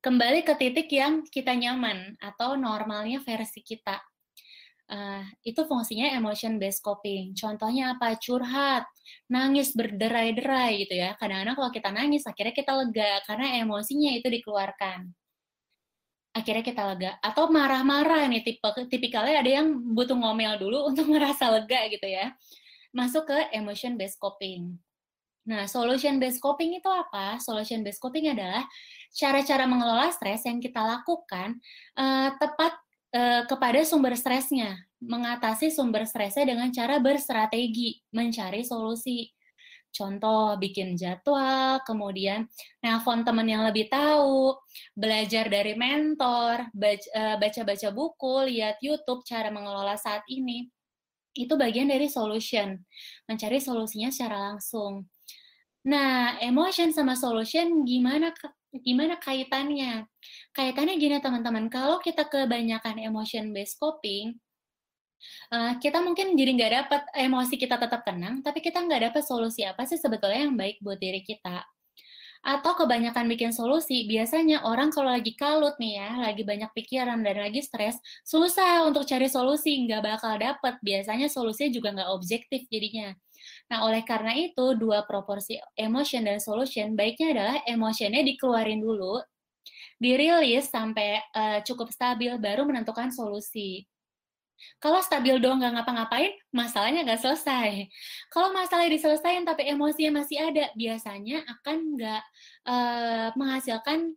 kembali ke titik yang kita nyaman atau normalnya versi kita. Uh, itu fungsinya emotion based coping. Contohnya apa? Curhat, nangis berderai-derai gitu ya. Kadang-kadang kalau kita nangis akhirnya kita lega karena emosinya itu dikeluarkan. Akhirnya kita lega. Atau marah-marah nih tipe tipikalnya ada yang butuh ngomel dulu *laughs* untuk merasa lega gitu ya. Masuk ke emotion based coping. Nah, solution based coping itu apa? Solution based coping adalah cara-cara mengelola stres yang kita lakukan uh, tepat uh, kepada sumber stresnya, mengatasi sumber stresnya dengan cara berstrategi, mencari solusi. Contoh, bikin jadwal, kemudian nelpon teman yang lebih tahu, belajar dari mentor, eh, baca-baca buku, lihat YouTube cara mengelola saat ini. Itu bagian dari solution, mencari solusinya secara langsung. Nah, emotion sama solution gimana gimana kaitannya? Kaitannya gini teman-teman, kalau kita kebanyakan emotion based coping, uh, kita mungkin jadi nggak dapat emosi kita tetap tenang, tapi kita nggak dapat solusi apa sih sebetulnya yang baik buat diri kita. Atau kebanyakan bikin solusi, biasanya orang kalau lagi kalut nih ya, lagi banyak pikiran dan lagi stres, susah untuk cari solusi, nggak bakal dapet. Biasanya solusinya juga nggak objektif jadinya. Nah, oleh karena itu, dua proporsi emotion dan solution, baiknya adalah emotionnya dikeluarin dulu, dirilis sampai uh, cukup stabil baru menentukan solusi. Kalau stabil doang nggak ngapa-ngapain, masalahnya nggak selesai. Kalau masalah diselesaikan tapi emosinya masih ada, biasanya akan nggak uh, menghasilkan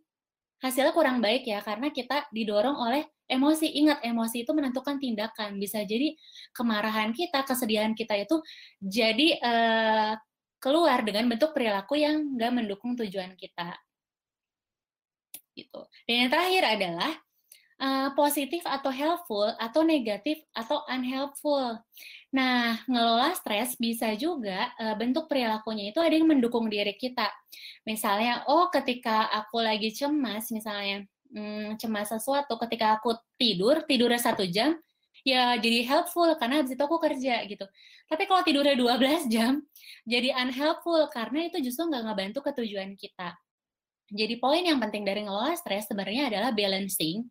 hasilnya kurang baik ya, karena kita didorong oleh emosi. Ingat, emosi itu menentukan tindakan. Bisa jadi kemarahan kita, kesedihan kita itu jadi uh, keluar dengan bentuk perilaku yang nggak mendukung tujuan kita gitu. Dan yang terakhir adalah uh, positif atau helpful atau negatif atau unhelpful. Nah, ngelola stres bisa juga uh, bentuk perilakunya itu ada yang mendukung diri kita. Misalnya, oh ketika aku lagi cemas, misalnya hmm, cemas sesuatu, ketika aku tidur, tidurnya satu jam, ya jadi helpful karena habis itu aku kerja gitu. Tapi kalau tidurnya 12 jam, jadi unhelpful karena itu justru nggak ngebantu ke tujuan kita. Jadi poin yang penting dari ngelola stres sebenarnya adalah balancing,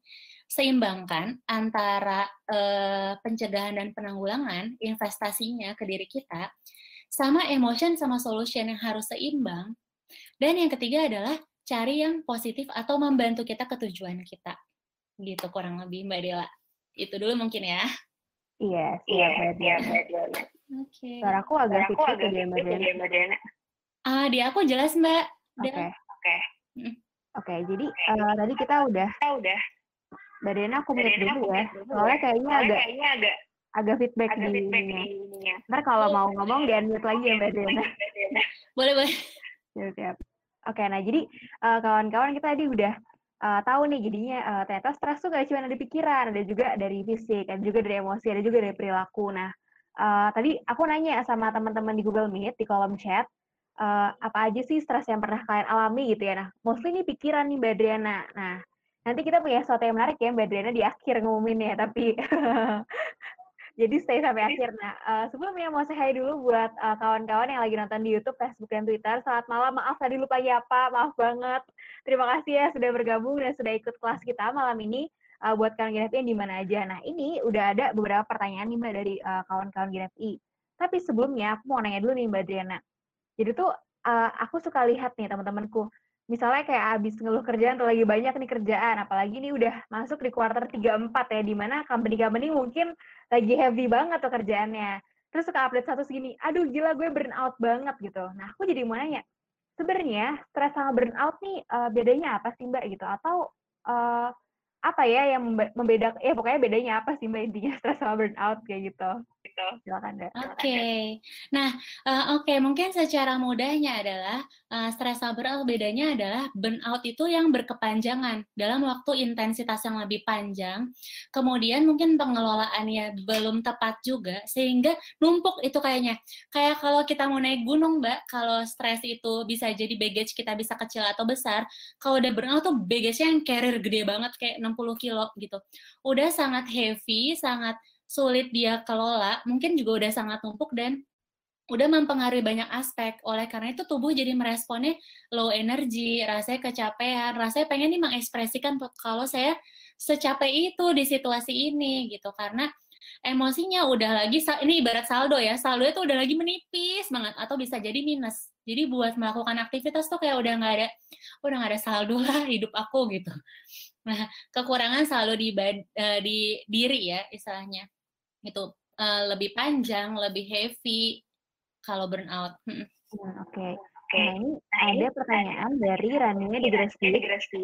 seimbangkan antara uh, pencegahan dan penanggulangan investasinya ke diri kita, sama emotion sama solution yang harus seimbang. Dan yang ketiga adalah cari yang positif atau membantu kita ke tujuan kita. Gitu kurang lebih Mbak Dela. Itu dulu mungkin ya. Iya, iya, iya, iya. Oke. Suara aku agak kecil ke Mbak Dela. Ah, di aku jelas Mbak. Oke. Okay. Oke. Okay. Oke, okay, jadi uh, tadi kita udah kita udah Mbak Dena aku mute dulu ya. Soalnya ya. kayaknya Soalnya agak kayaknya agak agak feedback agak di feedback ininya. ininya. Ntar kalau oh, mau ngomong di unmute lagi ya *laughs* Mbak Dena. boleh, boleh. Siap, siap. Oke, nah jadi uh, kawan-kawan kita tadi udah uh, tahu nih jadinya uh, ternyata stres tuh gak cuma ada pikiran, ada juga dari fisik, ada juga dari emosi, ada juga dari perilaku. Nah, uh, tadi aku nanya sama teman-teman di Google Meet di kolom chat, uh, apa aja sih stres yang pernah kalian alami gitu ya. Nah, mostly ini pikiran nih Mbak Adriana. Nah, nanti kita punya sesuatu yang menarik ya Mbak Adriana di akhir ngumumin ya, tapi *laughs* jadi stay sampai akhir. Nah, uh, sebelumnya mau saya dulu buat kawan kawan-kawan yang lagi nonton di YouTube, Facebook, dan Twitter. Selamat malam, maaf tadi lupa ya Pak, maaf banget. Terima kasih ya sudah bergabung dan sudah ikut kelas kita malam ini. Uh, buat kawan GNFI yang di mana aja. Nah, ini udah ada beberapa pertanyaan nih Mbak dari uh, kawan-kawan GNFI. Tapi sebelumnya aku mau nanya dulu nih Mbak Adriana. Jadi tuh uh, aku suka lihat nih teman-temanku, misalnya kayak abis ngeluh kerjaan atau lagi banyak nih kerjaan, apalagi nih udah masuk di kuarter 3-4 ya, di mana company-company mungkin lagi heavy banget tuh kerjaannya. Terus suka update satu segini, aduh gila gue burn out banget gitu. Nah aku jadi mau nanya, sebenarnya stres sama burnout nih uh, bedanya apa sih Mbak gitu? Atau uh, apa ya yang membedakan? Ya pokoknya bedanya apa sih Mbak intinya stres sama burnout kayak gitu? gitu. Silakan Oke. Okay. Nah, uh, oke okay. mungkin secara mudahnya adalah uh, stres sama burnout bedanya adalah burnout itu yang berkepanjangan dalam waktu intensitas yang lebih panjang. Kemudian mungkin pengelolaannya belum tepat juga sehingga numpuk itu kayaknya. Kayak kalau kita mau naik gunung, Mbak, kalau stres itu bisa jadi baggage kita bisa kecil atau besar. Kalau udah burnout tuh baggage-nya yang carrier gede banget kayak 60 kilo gitu. Udah sangat heavy, sangat sulit dia kelola, mungkin juga udah sangat numpuk dan udah mempengaruhi banyak aspek. Oleh karena itu tubuh jadi meresponnya low energy, rasanya kecapean, rasanya pengen nih mengekspresikan kalau saya secapek itu di situasi ini gitu karena emosinya udah lagi ini ibarat saldo ya saldo itu udah lagi menipis banget atau bisa jadi minus jadi buat melakukan aktivitas tuh kayak udah nggak ada udah nggak ada saldo lah hidup aku gitu nah kekurangan saldo di uh, di diri ya istilahnya itu uh, lebih panjang, lebih heavy kalau burnout. Hmm. Oke. Okay. Okay. Nah, ini ada pertanyaan dari Rania di Gresti.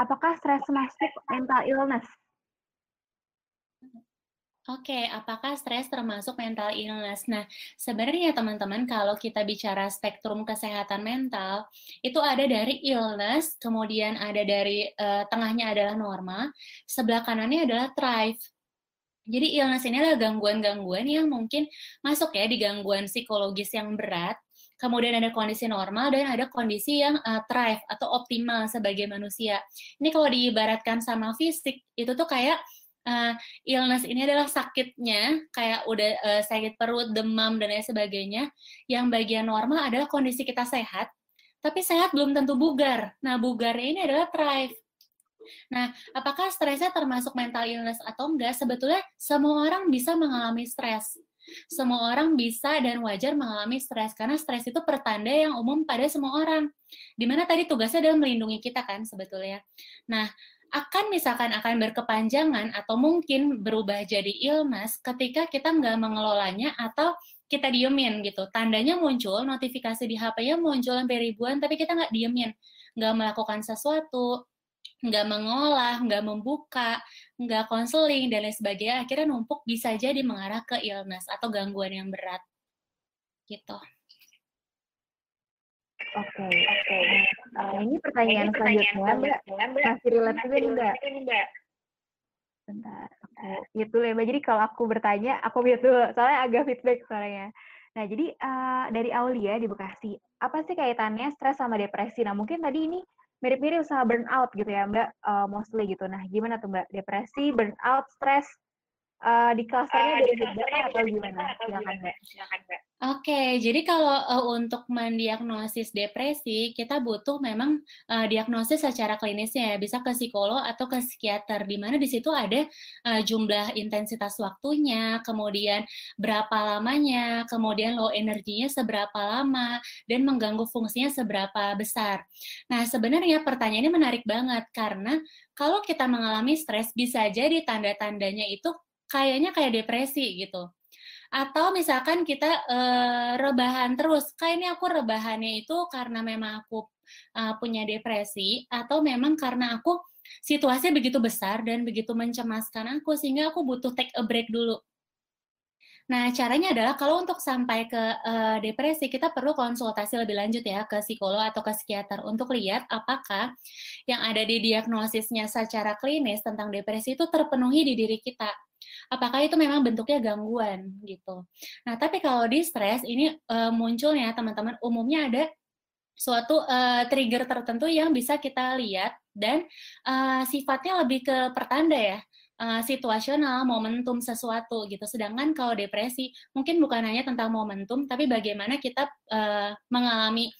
Apakah stres masuk mental illness? Oke, okay, apakah stres termasuk mental illness? Nah, sebenarnya teman-teman kalau kita bicara spektrum kesehatan mental, itu ada dari illness, kemudian ada dari uh, tengahnya adalah norma, sebelah kanannya adalah thrive. Jadi illness ini adalah gangguan-gangguan yang mungkin masuk ya di gangguan psikologis yang berat, kemudian ada kondisi normal dan ada kondisi yang uh, thrive atau optimal sebagai manusia. Ini kalau diibaratkan sama fisik, itu tuh kayak uh, illness ini adalah sakitnya, kayak udah uh, sakit perut, demam, dan lain sebagainya. Yang bagian normal adalah kondisi kita sehat, tapi sehat belum tentu bugar. Nah, bugarnya ini adalah thrive. Nah, apakah stresnya termasuk mental illness atau enggak? Sebetulnya semua orang bisa mengalami stres. Semua orang bisa dan wajar mengalami stres karena stres itu pertanda yang umum pada semua orang. Di mana tadi tugasnya adalah melindungi kita kan sebetulnya. Nah, akan misalkan akan berkepanjangan atau mungkin berubah jadi illness ketika kita nggak mengelolanya atau kita diemin gitu. Tandanya muncul, notifikasi di HP-nya muncul sampai ribuan, tapi kita nggak diemin. Nggak melakukan sesuatu, nggak mengolah, nggak membuka, nggak konseling, dan lain sebagainya, akhirnya numpuk bisa jadi mengarah ke illness atau gangguan yang berat. Gitu. Oke, okay, oke. Okay. Nah, ini pertanyaan, ini pertanyaan selanjutnya, Mbak. Masih relate juga nih, Mbak. Bentar. Oke, gitu ya, Mbak. Jadi kalau aku bertanya, aku lihat dulu. Soalnya agak feedback suaranya. Nah, jadi uh, dari Aulia di Bekasi, apa sih kaitannya stres sama depresi? Nah, mungkin tadi ini mirip-mirip usaha burnout gitu ya Mbak, uh, mostly gitu. Nah, gimana tuh Mbak? Depresi, burnout, stres, uh, di klasternya uh, dari atau gimana? Silakan Mbak. Silakan Mbak. Oke, jadi kalau uh, untuk mendiagnosis depresi, kita butuh memang uh, diagnosis secara klinisnya ya, bisa ke psikolog atau ke psikiater, di mana di situ ada uh, jumlah intensitas waktunya, kemudian berapa lamanya, kemudian low energinya seberapa lama, dan mengganggu fungsinya seberapa besar. Nah, sebenarnya pertanyaannya menarik banget, karena kalau kita mengalami stres, bisa jadi tanda-tandanya itu kayaknya kayak depresi gitu. Atau misalkan kita uh, rebahan terus kayak ini aku rebahannya itu karena memang aku uh, punya depresi atau memang karena aku situasinya begitu besar dan begitu mencemaskan aku sehingga aku butuh take a break dulu. Nah, caranya adalah kalau untuk sampai ke uh, depresi, kita perlu konsultasi lebih lanjut ya ke psikolog atau ke psikiater untuk lihat apakah yang ada di diagnosisnya secara klinis tentang depresi itu terpenuhi di diri kita apakah itu memang bentuknya gangguan gitu. Nah, tapi kalau di stres ini uh, munculnya teman-teman umumnya ada suatu uh, trigger tertentu yang bisa kita lihat dan uh, sifatnya lebih ke pertanda ya uh, situasional, momentum sesuatu gitu. Sedangkan kalau depresi mungkin bukan hanya tentang momentum, tapi bagaimana kita uh, mengalami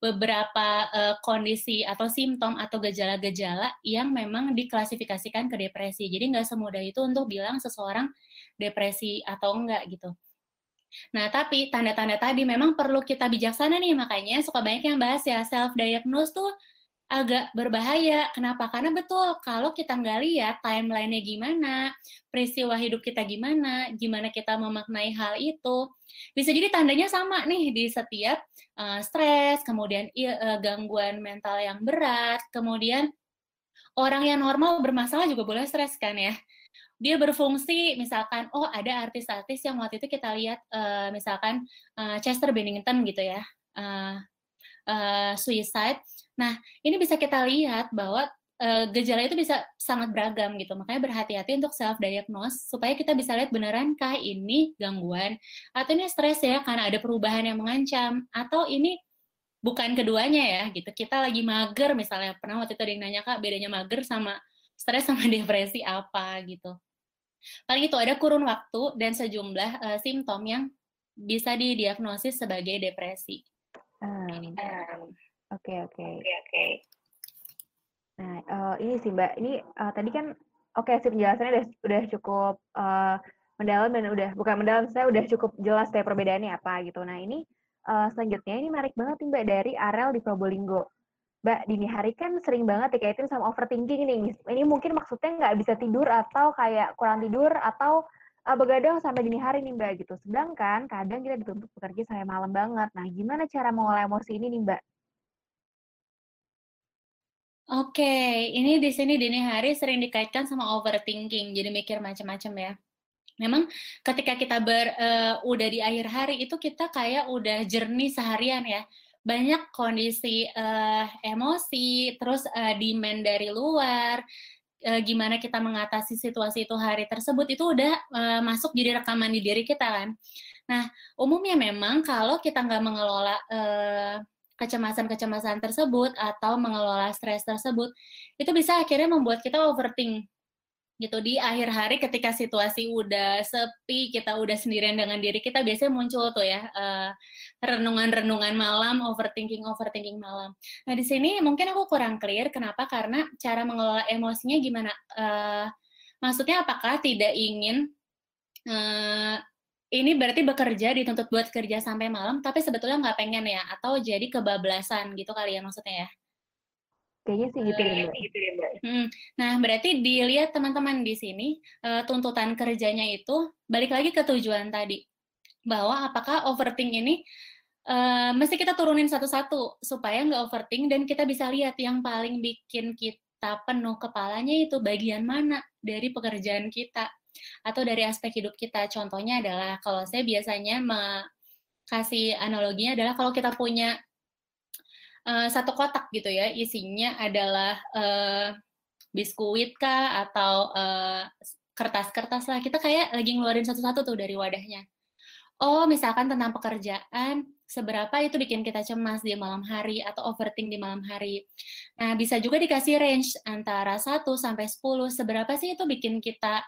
beberapa uh, kondisi atau simptom atau gejala-gejala yang memang diklasifikasikan ke depresi. Jadi nggak semudah itu untuk bilang seseorang depresi atau enggak gitu. Nah, tapi tanda-tanda tadi memang perlu kita bijaksana nih, makanya suka banyak yang bahas ya, self-diagnose tuh agak berbahaya. Kenapa? Karena betul, kalau kita nggak lihat timeline-nya gimana, peristiwa hidup kita gimana, gimana kita memaknai hal itu, bisa jadi tandanya sama nih di setiap uh, stres, kemudian uh, gangguan mental yang berat, kemudian orang yang normal bermasalah juga boleh stres kan ya dia berfungsi misalkan oh ada artis-artis yang waktu itu kita lihat uh, misalkan uh, Chester Bennington gitu ya uh, uh, suicide. Nah ini bisa kita lihat bahwa uh, gejala itu bisa sangat beragam gitu. Makanya berhati-hati untuk self diagnose supaya kita bisa lihat benerankah ini gangguan atau ini stres ya karena ada perubahan yang mengancam atau ini bukan keduanya ya gitu. Kita lagi mager misalnya. Pernah waktu itu ada yang nanya kak bedanya mager sama stres sama *laughs* depresi apa? gitu. Paling itu ada kurun waktu dan sejumlah uh, simptom yang bisa didiagnosis sebagai depresi. Oke oke. Oke Nah uh, ini sih mbak, ini uh, tadi kan oke okay, sih penjelasannya udah udah cukup uh, mendalam dan udah bukan mendalam, saya udah cukup jelas ya perbedaannya apa gitu. Nah ini uh, selanjutnya ini menarik banget nih mbak dari Arel di Probolinggo. Mbak, dini hari kan sering banget dikaitin sama overthinking nih. Ini mungkin maksudnya nggak bisa tidur atau kayak kurang tidur atau uh, begadang sampai dini hari nih Mbak gitu. Sedangkan kadang kita dituntut bekerja sampai malam banget. Nah, gimana cara mengolah emosi ini nih Mbak? Oke, ini di sini dini hari sering dikaitkan sama overthinking, jadi mikir macam-macam ya. Memang ketika kita ber uh, udah di akhir hari itu kita kayak udah jernih seharian ya banyak kondisi uh, emosi, terus uh, demand dari luar, uh, gimana kita mengatasi situasi itu hari tersebut itu udah uh, masuk jadi rekaman di diri kita kan. Nah, umumnya memang kalau kita nggak mengelola uh, kecemasan-kecemasan tersebut atau mengelola stres tersebut, itu bisa akhirnya membuat kita overthink gitu di akhir hari ketika situasi udah sepi kita udah sendirian dengan diri kita biasanya muncul tuh ya uh, renungan-renungan malam overthinking overthinking malam. Nah di sini mungkin aku kurang clear kenapa? Karena cara mengelola emosinya gimana? Uh, maksudnya apakah tidak ingin uh, ini berarti bekerja dituntut buat kerja sampai malam tapi sebetulnya nggak pengen ya? Atau jadi kebablasan gitu kali ya maksudnya ya Kayaknya sih gitu ya, Mbak. Gitu Mbak. Hmm. Nah, berarti dilihat teman-teman di sini, uh, tuntutan kerjanya itu balik lagi ke tujuan tadi. Bahwa apakah overthink ini uh, mesti kita turunin satu-satu supaya nggak overthink dan kita bisa lihat yang paling bikin kita penuh kepalanya itu bagian mana dari pekerjaan kita atau dari aspek hidup kita. Contohnya adalah kalau saya biasanya kasih analoginya adalah kalau kita punya uh, satu kotak gitu ya isinya adalah uh, biskuit kah atau uh, kertas-kertas lah kita kayak lagi ngeluarin satu-satu tuh dari wadahnya oh misalkan tentang pekerjaan seberapa itu bikin kita cemas di malam hari atau overthink di malam hari. Nah, bisa juga dikasih range antara 1 sampai 10, seberapa sih itu bikin kita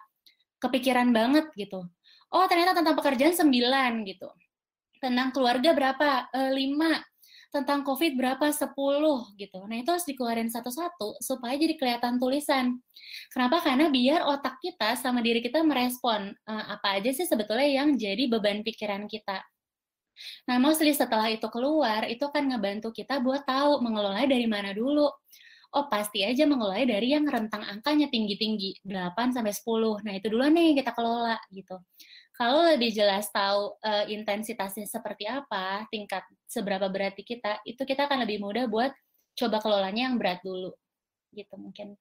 kepikiran banget gitu. Oh, ternyata tentang pekerjaan 9 gitu. Tentang keluarga berapa? E, 5 tentang COVID berapa? 10 gitu. Nah, itu harus dikeluarin satu-satu supaya jadi kelihatan tulisan. Kenapa? Karena biar otak kita sama diri kita merespon uh, apa aja sih sebetulnya yang jadi beban pikiran kita. Nah, mostly setelah itu keluar, itu akan ngebantu kita buat tahu mengelola dari mana dulu. Oh, pasti aja mengelola dari yang rentang angkanya tinggi-tinggi, 8 sampai 10. Nah, itu dulu nih kita kelola gitu. Kalau lebih jelas tahu uh, intensitasnya seperti apa, tingkat seberapa berat kita, itu kita akan lebih mudah buat coba kelolanya yang berat dulu. Gitu mungkin.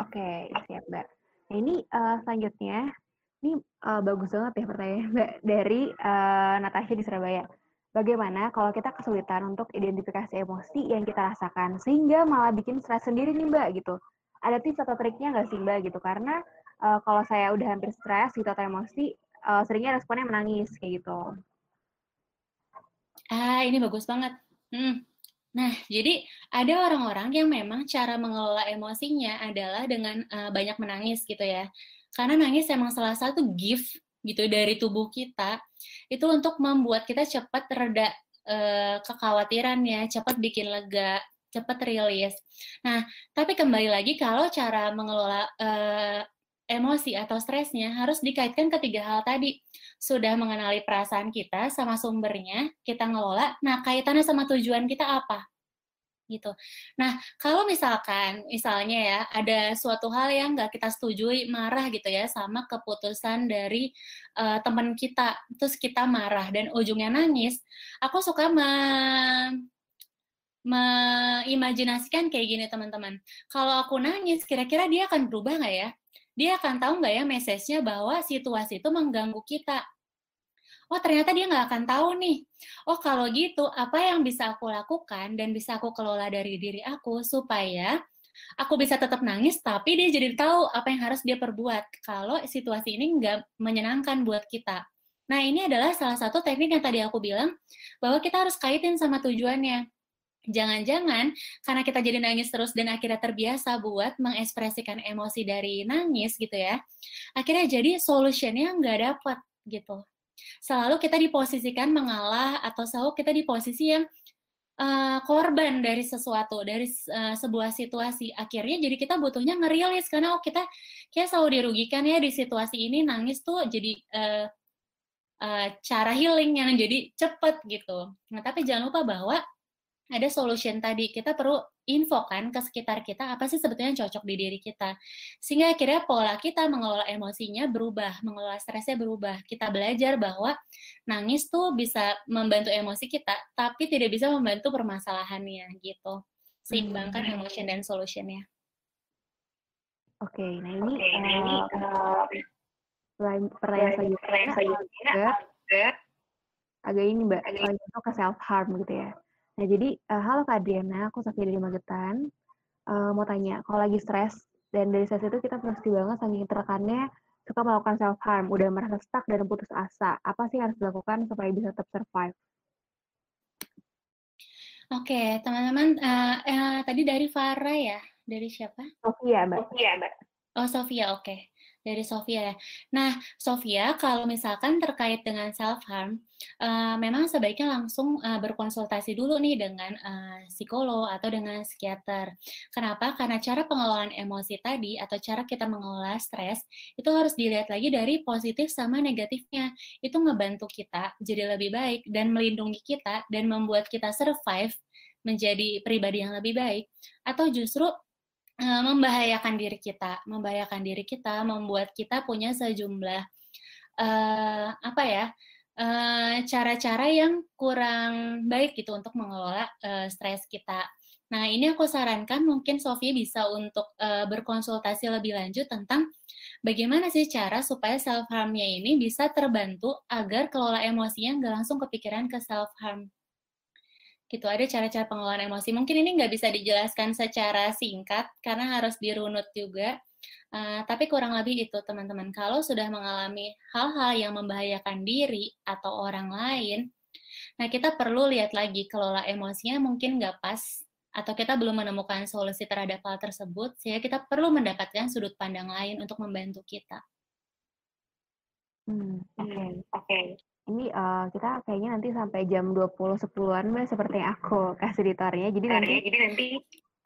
Oke, okay, siap Mbak. Nah, ini uh, selanjutnya, ini uh, bagus banget ya pertanyaan *laughs* Mbak dari uh, Natasha di Surabaya. Bagaimana kalau kita kesulitan untuk identifikasi emosi yang kita rasakan sehingga malah bikin stres sendiri nih Mbak gitu. Ada tips atau triknya nggak sih Mbak gitu? Karena uh, kalau saya udah hampir stres gitu atau emosi, uh, seringnya responnya menangis kayak gitu. Ah, ini bagus banget. Hmm. Nah, jadi ada orang-orang yang memang cara mengelola emosinya adalah dengan uh, banyak menangis gitu ya. Karena nangis emang salah satu gift gitu dari tubuh kita itu untuk membuat kita cepat reda uh, kekhawatirannya, cepat bikin lega, cepat rilis. Nah, tapi kembali lagi kalau cara mengelola uh, emosi atau stresnya harus dikaitkan ketiga hal tadi. Sudah mengenali perasaan kita sama sumbernya, kita ngelola. Nah, kaitannya sama tujuan kita apa? Gitu. Nah, kalau misalkan, misalnya ya, ada suatu hal yang nggak kita setujui, marah gitu ya, sama keputusan dari uh, teman kita, terus kita marah dan ujungnya nangis, aku suka me meimajinasikan kayak gini teman-teman. Kalau aku nangis, kira-kira dia akan berubah nggak ya? Dia akan tahu nggak ya message-nya bahwa situasi itu mengganggu kita. Oh ternyata dia nggak akan tahu nih. Oh kalau gitu apa yang bisa aku lakukan dan bisa aku kelola dari diri aku supaya aku bisa tetap nangis tapi dia jadi tahu apa yang harus dia perbuat kalau situasi ini nggak menyenangkan buat kita. Nah ini adalah salah satu teknik yang tadi aku bilang bahwa kita harus kaitin sama tujuannya. Jangan-jangan karena kita jadi nangis terus dan akhirnya terbiasa buat mengekspresikan emosi dari nangis gitu ya, akhirnya jadi solutionnya nggak dapat gitu. Selalu kita diposisikan mengalah atau selalu kita di posisi yang uh, korban dari sesuatu, dari uh, sebuah situasi. Akhirnya jadi kita butuhnya ngerilis karena oh kita kayak selalu dirugikan ya di situasi ini nangis tuh jadi uh, uh, cara healing yang jadi cepet gitu. Nah tapi jangan lupa bahwa ada solution tadi. Kita perlu info kan ke sekitar kita apa sih sebetulnya yang cocok di diri kita. Sehingga akhirnya pola kita mengelola emosinya berubah, mengelola stresnya berubah. Kita belajar bahwa nangis tuh bisa membantu emosi kita, tapi tidak bisa membantu permasalahannya gitu. Seimbangkan hmm. emotion dan solutionnya. Oke, okay, nah ini, okay, nah ini uh, pertanyaan selanjutnya agak, agak ini mbak, agak ke self harm gitu ya. Nah, jadi uh, halo Kak Adriana, aku Sofia dari Magetan. Uh, mau tanya, kalau lagi stres dan dari stres itu kita pasti banget saking tertekannya suka melakukan self harm, udah merasa stuck dan putus asa. Apa sih yang harus dilakukan supaya bisa tetap survive? Oke, teman-teman, uh, uh, tadi dari Farah ya, dari siapa? Sofia, Mbak. Sofia, Mbak. Oh, Sofia, oke. Okay dari Sofia ya. Nah, Sofia, kalau misalkan terkait dengan self harm, uh, memang sebaiknya langsung uh, berkonsultasi dulu nih dengan uh, psikolog atau dengan psikiater. Kenapa? Karena cara pengelolaan emosi tadi atau cara kita mengelola stres itu harus dilihat lagi dari positif sama negatifnya. Itu ngebantu kita jadi lebih baik dan melindungi kita dan membuat kita survive menjadi pribadi yang lebih baik atau justru membahayakan diri kita, membahayakan diri kita, membuat kita punya sejumlah uh, apa ya cara-cara uh, yang kurang baik gitu untuk mengelola uh, stres kita. Nah ini aku sarankan mungkin Sofia bisa untuk uh, berkonsultasi lebih lanjut tentang bagaimana sih cara supaya self harmnya ini bisa terbantu agar kelola emosinya nggak langsung kepikiran ke self harm gitu ada cara-cara pengelolaan emosi mungkin ini nggak bisa dijelaskan secara singkat karena harus dirunut juga uh, tapi kurang lebih itu teman-teman kalau sudah mengalami hal-hal yang membahayakan diri atau orang lain nah kita perlu lihat lagi kelola emosinya mungkin nggak pas atau kita belum menemukan solusi terhadap hal tersebut sehingga kita perlu mendapatkan sudut pandang lain untuk membantu kita. Hmm, oke, okay. oke. Okay ini uh, kita kayaknya nanti sampai jam 20 sepuluhan mbak seperti yang aku kasih editornya. Jadi nanti jadi nanti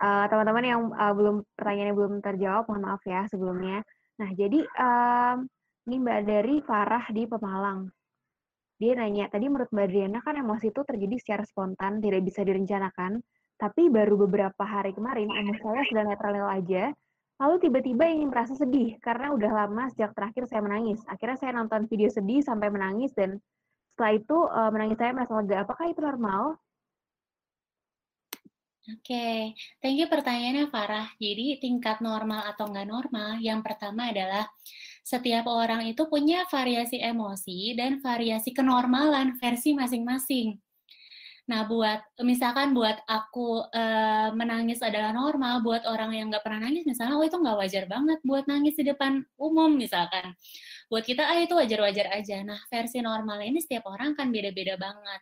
uh, teman-teman yang uh, belum pertanyaannya belum terjawab mohon maaf ya sebelumnya. Nah, jadi um, ini Mbak dari Farah di Pemalang. Dia nanya, tadi menurut Mbak Adriana kan emosi itu terjadi secara spontan, tidak bisa direncanakan, tapi baru beberapa hari kemarin emosi saya sudah netral aja, lalu tiba-tiba ingin merasa sedih karena udah lama sejak terakhir saya menangis. Akhirnya saya nonton video sedih sampai menangis dan setelah itu uh, menangis saya merasa lega. Apakah itu normal? Oke, okay. thank you pertanyaannya Farah. Jadi tingkat normal atau nggak normal, yang pertama adalah setiap orang itu punya variasi emosi dan variasi kenormalan versi masing-masing. Nah, buat misalkan buat aku e, menangis adalah normal, buat orang yang nggak pernah nangis, misalnya, oh itu nggak wajar banget buat nangis di depan umum, misalkan buat kita ah itu wajar-wajar aja. Nah, versi normal ini setiap orang kan beda-beda banget.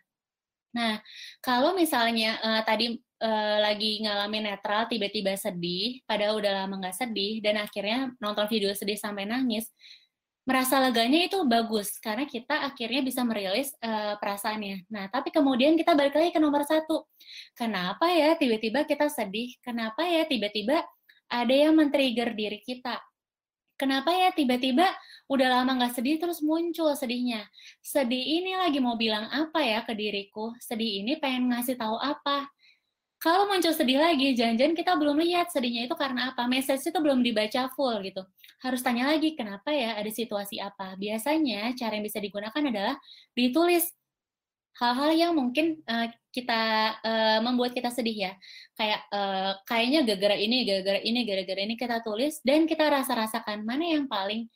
Nah, kalau misalnya uh, tadi uh, lagi ngalamin netral, tiba-tiba sedih, padahal udah lama nggak sedih, dan akhirnya nonton video sedih sampai nangis, merasa leganya itu bagus karena kita akhirnya bisa merilis uh, perasaannya. Nah, tapi kemudian kita balik lagi ke nomor satu. Kenapa ya tiba-tiba kita sedih? Kenapa ya tiba-tiba ada yang men-trigger diri kita? kenapa ya tiba-tiba udah lama nggak sedih terus muncul sedihnya. Sedih ini lagi mau bilang apa ya ke diriku? Sedih ini pengen ngasih tahu apa? Kalau muncul sedih lagi, jangan-jangan kita belum lihat sedihnya itu karena apa. Message itu belum dibaca full gitu. Harus tanya lagi kenapa ya ada situasi apa. Biasanya cara yang bisa digunakan adalah ditulis hal-hal yang mungkin uh, kita uh, membuat kita sedih ya kayak uh, kayaknya gara-gara ini gara-gara ini gara-gara ini kita tulis dan kita rasa-rasakan mana yang paling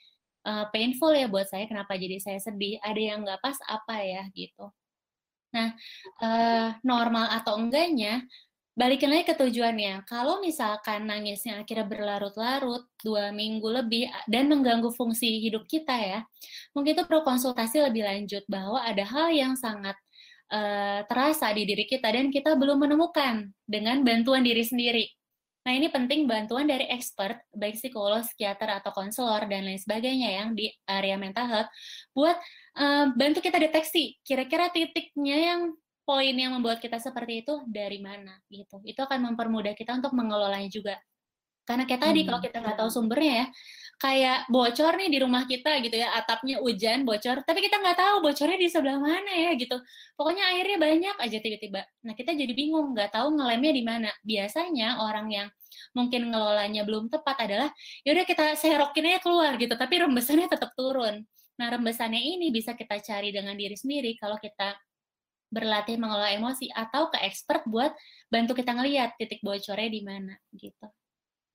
uh, painful ya buat saya kenapa jadi saya sedih ada yang nggak pas apa ya gitu nah uh, normal atau enggaknya balikin lagi ke tujuannya. Kalau misalkan nangisnya akhirnya berlarut-larut dua minggu lebih dan mengganggu fungsi hidup kita ya, mungkin itu perlu konsultasi lebih lanjut bahwa ada hal yang sangat uh, terasa di diri kita dan kita belum menemukan dengan bantuan diri sendiri. Nah, ini penting bantuan dari expert, baik psikolog, psikiater, atau konselor, dan lain sebagainya yang di area mental health, buat uh, bantu kita deteksi kira-kira titiknya yang poin yang membuat kita seperti itu dari mana gitu. Itu akan mempermudah kita untuk mengelolanya juga. Karena kayak tadi, hmm. kalau kita nggak tahu sumbernya ya, kayak bocor nih di rumah kita gitu ya atapnya hujan bocor tapi kita nggak tahu bocornya di sebelah mana ya gitu pokoknya airnya banyak aja tiba-tiba nah kita jadi bingung nggak tahu ngelemnya di mana biasanya orang yang mungkin ngelolanya belum tepat adalah yaudah kita serokin aja keluar gitu tapi rembesannya tetap turun nah rembesannya ini bisa kita cari dengan diri sendiri kalau kita berlatih mengelola emosi atau ke expert buat bantu kita ngelihat titik bocornya di mana gitu.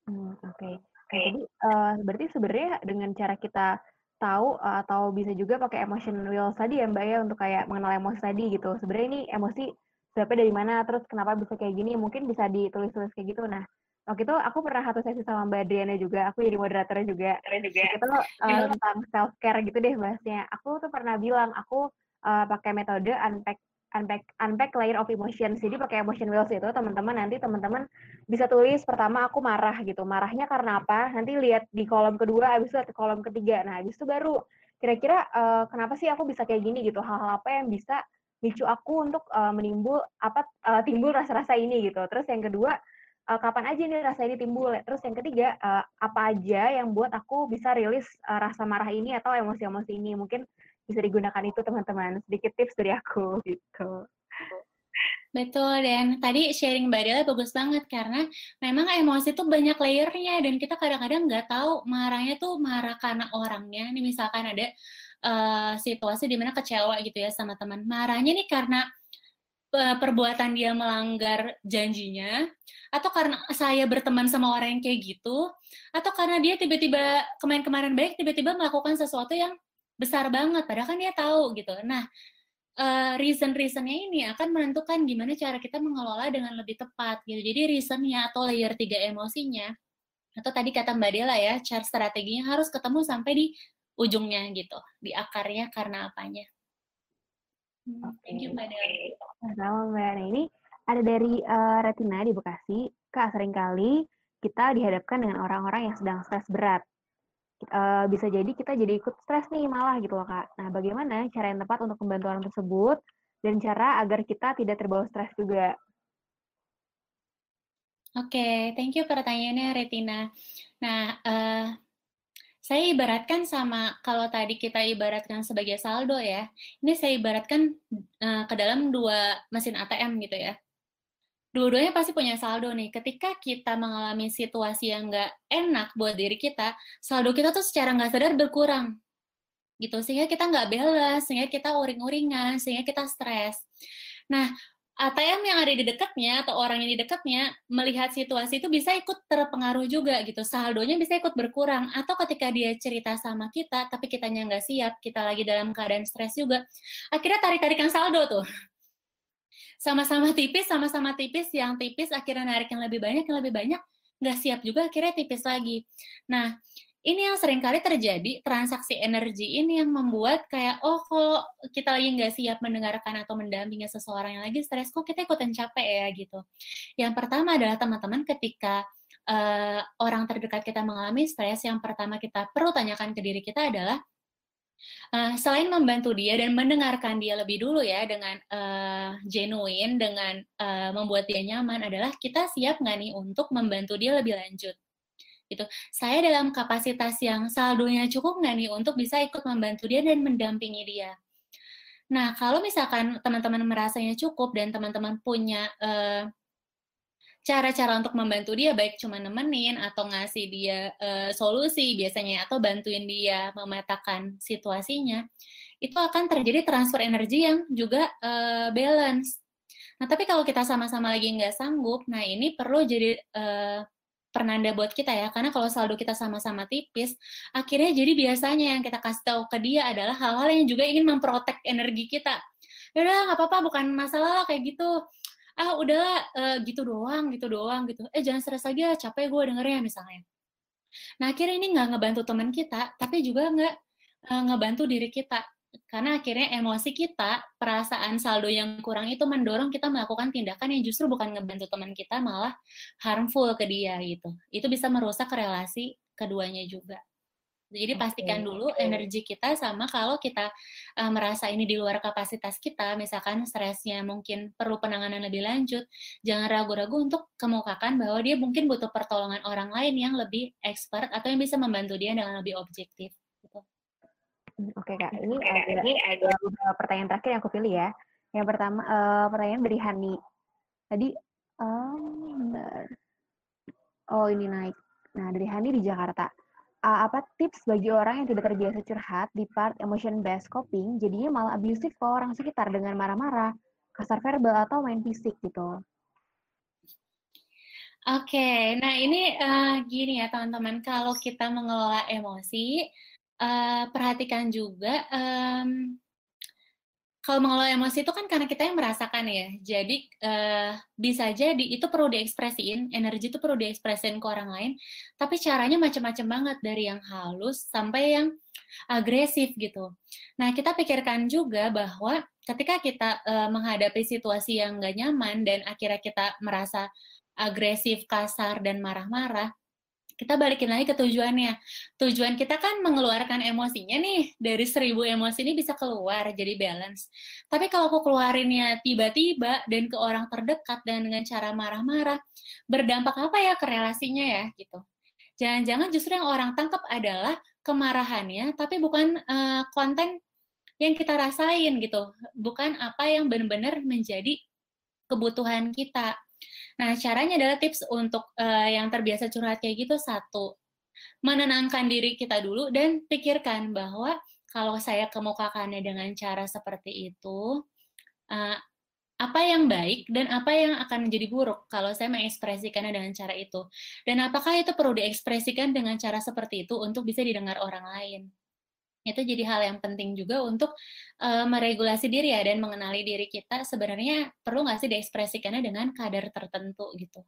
Hmm, Oke, okay. Oke, jadi uh, berarti sebenarnya dengan cara kita tahu uh, atau bisa juga pakai emotion wheel tadi ya Mbak ya untuk kayak mengenal emosi tadi gitu. Sebenarnya ini emosi sebabnya dari mana, terus kenapa bisa kayak gini, mungkin bisa ditulis-tulis kayak gitu. Nah, waktu itu aku pernah satu sesi sama Mbak Adriana juga, aku jadi moderatornya juga. juga. Itu uh, tentang self care gitu deh bahasnya. Aku tuh pernah bilang aku uh, pakai metode unpack unpack unpack layer of emotions. Jadi pakai emotion wheels itu teman-teman nanti teman-teman bisa tulis pertama aku marah gitu. Marahnya karena apa? Nanti lihat di kolom kedua, habis itu di kolom ketiga. Nah, habis itu baru kira-kira uh, kenapa sih aku bisa kayak gini gitu? Hal-hal apa yang bisa micu aku untuk uh, menimbul apa uh, timbul rasa-rasa ini gitu. Terus yang kedua kapan aja nih rasa ini timbul? Terus yang ketiga apa aja yang buat aku bisa rilis rasa marah ini atau emosi-emosi ini? Mungkin bisa digunakan itu teman-teman. Sedikit tips dari aku *laughs* gitu. Betul, dan tadi sharing Mbak Dela bagus banget karena memang emosi itu banyak layernya dan kita kadang-kadang nggak tahu marahnya tuh marah karena orangnya. Ini misalkan ada uh, situasi di mana kecewa gitu ya sama teman. Marahnya nih karena uh, perbuatan dia melanggar janjinya, atau karena saya berteman sama orang yang kayak gitu, atau karena dia tiba-tiba kemarin-kemarin baik tiba-tiba melakukan sesuatu yang besar banget padahal kan dia tahu gitu. Nah uh, reason-reasonnya ini akan menentukan gimana cara kita mengelola dengan lebih tepat gitu. Jadi reasonnya atau layer tiga emosinya atau tadi kata Mbak Dela ya cara strateginya harus ketemu sampai di ujungnya gitu. Di akarnya karena apanya. Hmm, thank you Mbak Dela. sama Mbak ini ada dari uh, Retina di Bekasi. Kak sering kali kita dihadapkan dengan orang-orang yang sedang stres berat uh, bisa jadi kita jadi ikut stres nih malah gitu loh Kak. Nah, bagaimana cara yang tepat untuk membantu orang tersebut dan cara agar kita tidak terbawa stres juga? Oke, okay, thank you pertanyaannya Retina. Nah, uh, saya ibaratkan sama kalau tadi kita ibaratkan sebagai saldo ya, ini saya ibaratkan uh, ke dalam dua mesin ATM gitu ya dua-duanya pasti punya saldo nih. Ketika kita mengalami situasi yang nggak enak buat diri kita, saldo kita tuh secara nggak sadar berkurang. Gitu, sehingga kita nggak balance, sehingga kita uring-uringan, sehingga kita stres. Nah, ATM yang ada di dekatnya atau orang yang di dekatnya melihat situasi itu bisa ikut terpengaruh juga gitu. Saldonya bisa ikut berkurang. Atau ketika dia cerita sama kita, tapi kitanya nggak siap, kita lagi dalam keadaan stres juga, akhirnya tarik-tarikan saldo tuh sama-sama tipis, sama-sama tipis, yang tipis akhirnya narik yang lebih banyak, yang lebih banyak nggak siap juga akhirnya tipis lagi. Nah, ini yang sering kali terjadi, transaksi energi ini yang membuat kayak, oh kalau kita lagi nggak siap mendengarkan atau mendampingi seseorang yang lagi stres, kok kita ikutan capek ya gitu. Yang pertama adalah teman-teman ketika uh, orang terdekat kita mengalami stres, yang pertama kita perlu tanyakan ke diri kita adalah, Uh, selain membantu dia dan mendengarkan dia lebih dulu ya dengan uh, genuine, dengan uh, membuat dia nyaman adalah kita siap nggak nih untuk membantu dia lebih lanjut. Itu saya dalam kapasitas yang saldonya cukup nggak nih untuk bisa ikut membantu dia dan mendampingi dia. Nah, kalau misalkan teman-teman merasanya cukup dan teman-teman punya uh, cara-cara untuk membantu dia baik cuma nemenin atau ngasih dia uh, solusi biasanya atau bantuin dia memetakan situasinya itu akan terjadi transfer energi yang juga uh, balance. Nah tapi kalau kita sama-sama lagi nggak sanggup, nah ini perlu jadi uh, pernanda buat kita ya. Karena kalau saldo kita sama-sama tipis akhirnya jadi biasanya yang kita kasih tahu ke dia adalah hal-hal yang juga ingin memprotek energi kita. Ya udah nggak apa-apa bukan masalah lah kayak gitu ah udahlah uh, gitu doang gitu doang gitu eh jangan stres lagi capek gue dengernya misalnya nah akhirnya ini nggak ngebantu teman kita tapi juga nggak uh, ngebantu diri kita karena akhirnya emosi kita, perasaan saldo yang kurang itu mendorong kita melakukan tindakan yang justru bukan ngebantu teman kita, malah harmful ke dia gitu. Itu bisa merusak relasi keduanya juga. Jadi pastikan dulu energi kita sama kalau kita uh, merasa ini di luar kapasitas kita, misalkan stresnya mungkin perlu penanganan lebih lanjut, jangan ragu-ragu untuk kemukakan bahwa dia mungkin butuh pertolongan orang lain yang lebih expert atau yang bisa membantu dia dengan lebih objektif. Gitu. Oke kak, ini ada, ini ada beberapa pertanyaan terakhir yang aku pilih ya. Yang pertama uh, pertanyaan dari Hani. Tadi, um, oh ini naik. Nah dari Hani di Jakarta uh, apa tips bagi orang yang tidak terbiasa curhat di part emotion based coping jadinya malah abusive ke orang sekitar dengan marah-marah, kasar verbal atau main fisik gitu. Oke, okay, nah ini uh, gini ya teman-teman, kalau kita mengelola emosi, uh, perhatikan juga um, kalau mengelola emosi itu kan karena kita yang merasakan ya. Jadi uh, bisa jadi itu perlu diekspresiin, energi itu perlu diekspresiin ke orang lain. Tapi caranya macam-macam banget dari yang halus sampai yang agresif gitu. Nah kita pikirkan juga bahwa ketika kita uh, menghadapi situasi yang nggak nyaman dan akhirnya kita merasa agresif, kasar dan marah-marah, kita balikin lagi ke tujuannya. Tujuan kita kan mengeluarkan emosinya nih, dari seribu emosi ini bisa keluar, jadi balance. Tapi kalau aku keluarinnya tiba-tiba dan ke orang terdekat dan dengan cara marah-marah, berdampak apa ya ke relasinya ya, gitu. Jangan-jangan justru yang orang tangkap adalah kemarahannya, tapi bukan uh, konten yang kita rasain gitu, bukan apa yang benar-benar menjadi kebutuhan kita Nah, caranya adalah tips untuk uh, yang terbiasa curhat kayak gitu satu, menenangkan diri kita dulu dan pikirkan bahwa kalau saya kemukakannya dengan cara seperti itu, uh, apa yang baik dan apa yang akan menjadi buruk kalau saya mengekspresikannya dengan cara itu. Dan apakah itu perlu diekspresikan dengan cara seperti itu untuk bisa didengar orang lain itu jadi hal yang penting juga untuk uh, meregulasi diri ya dan mengenali diri kita sebenarnya perlu nggak sih diekspresikannya dengan kadar tertentu gitu.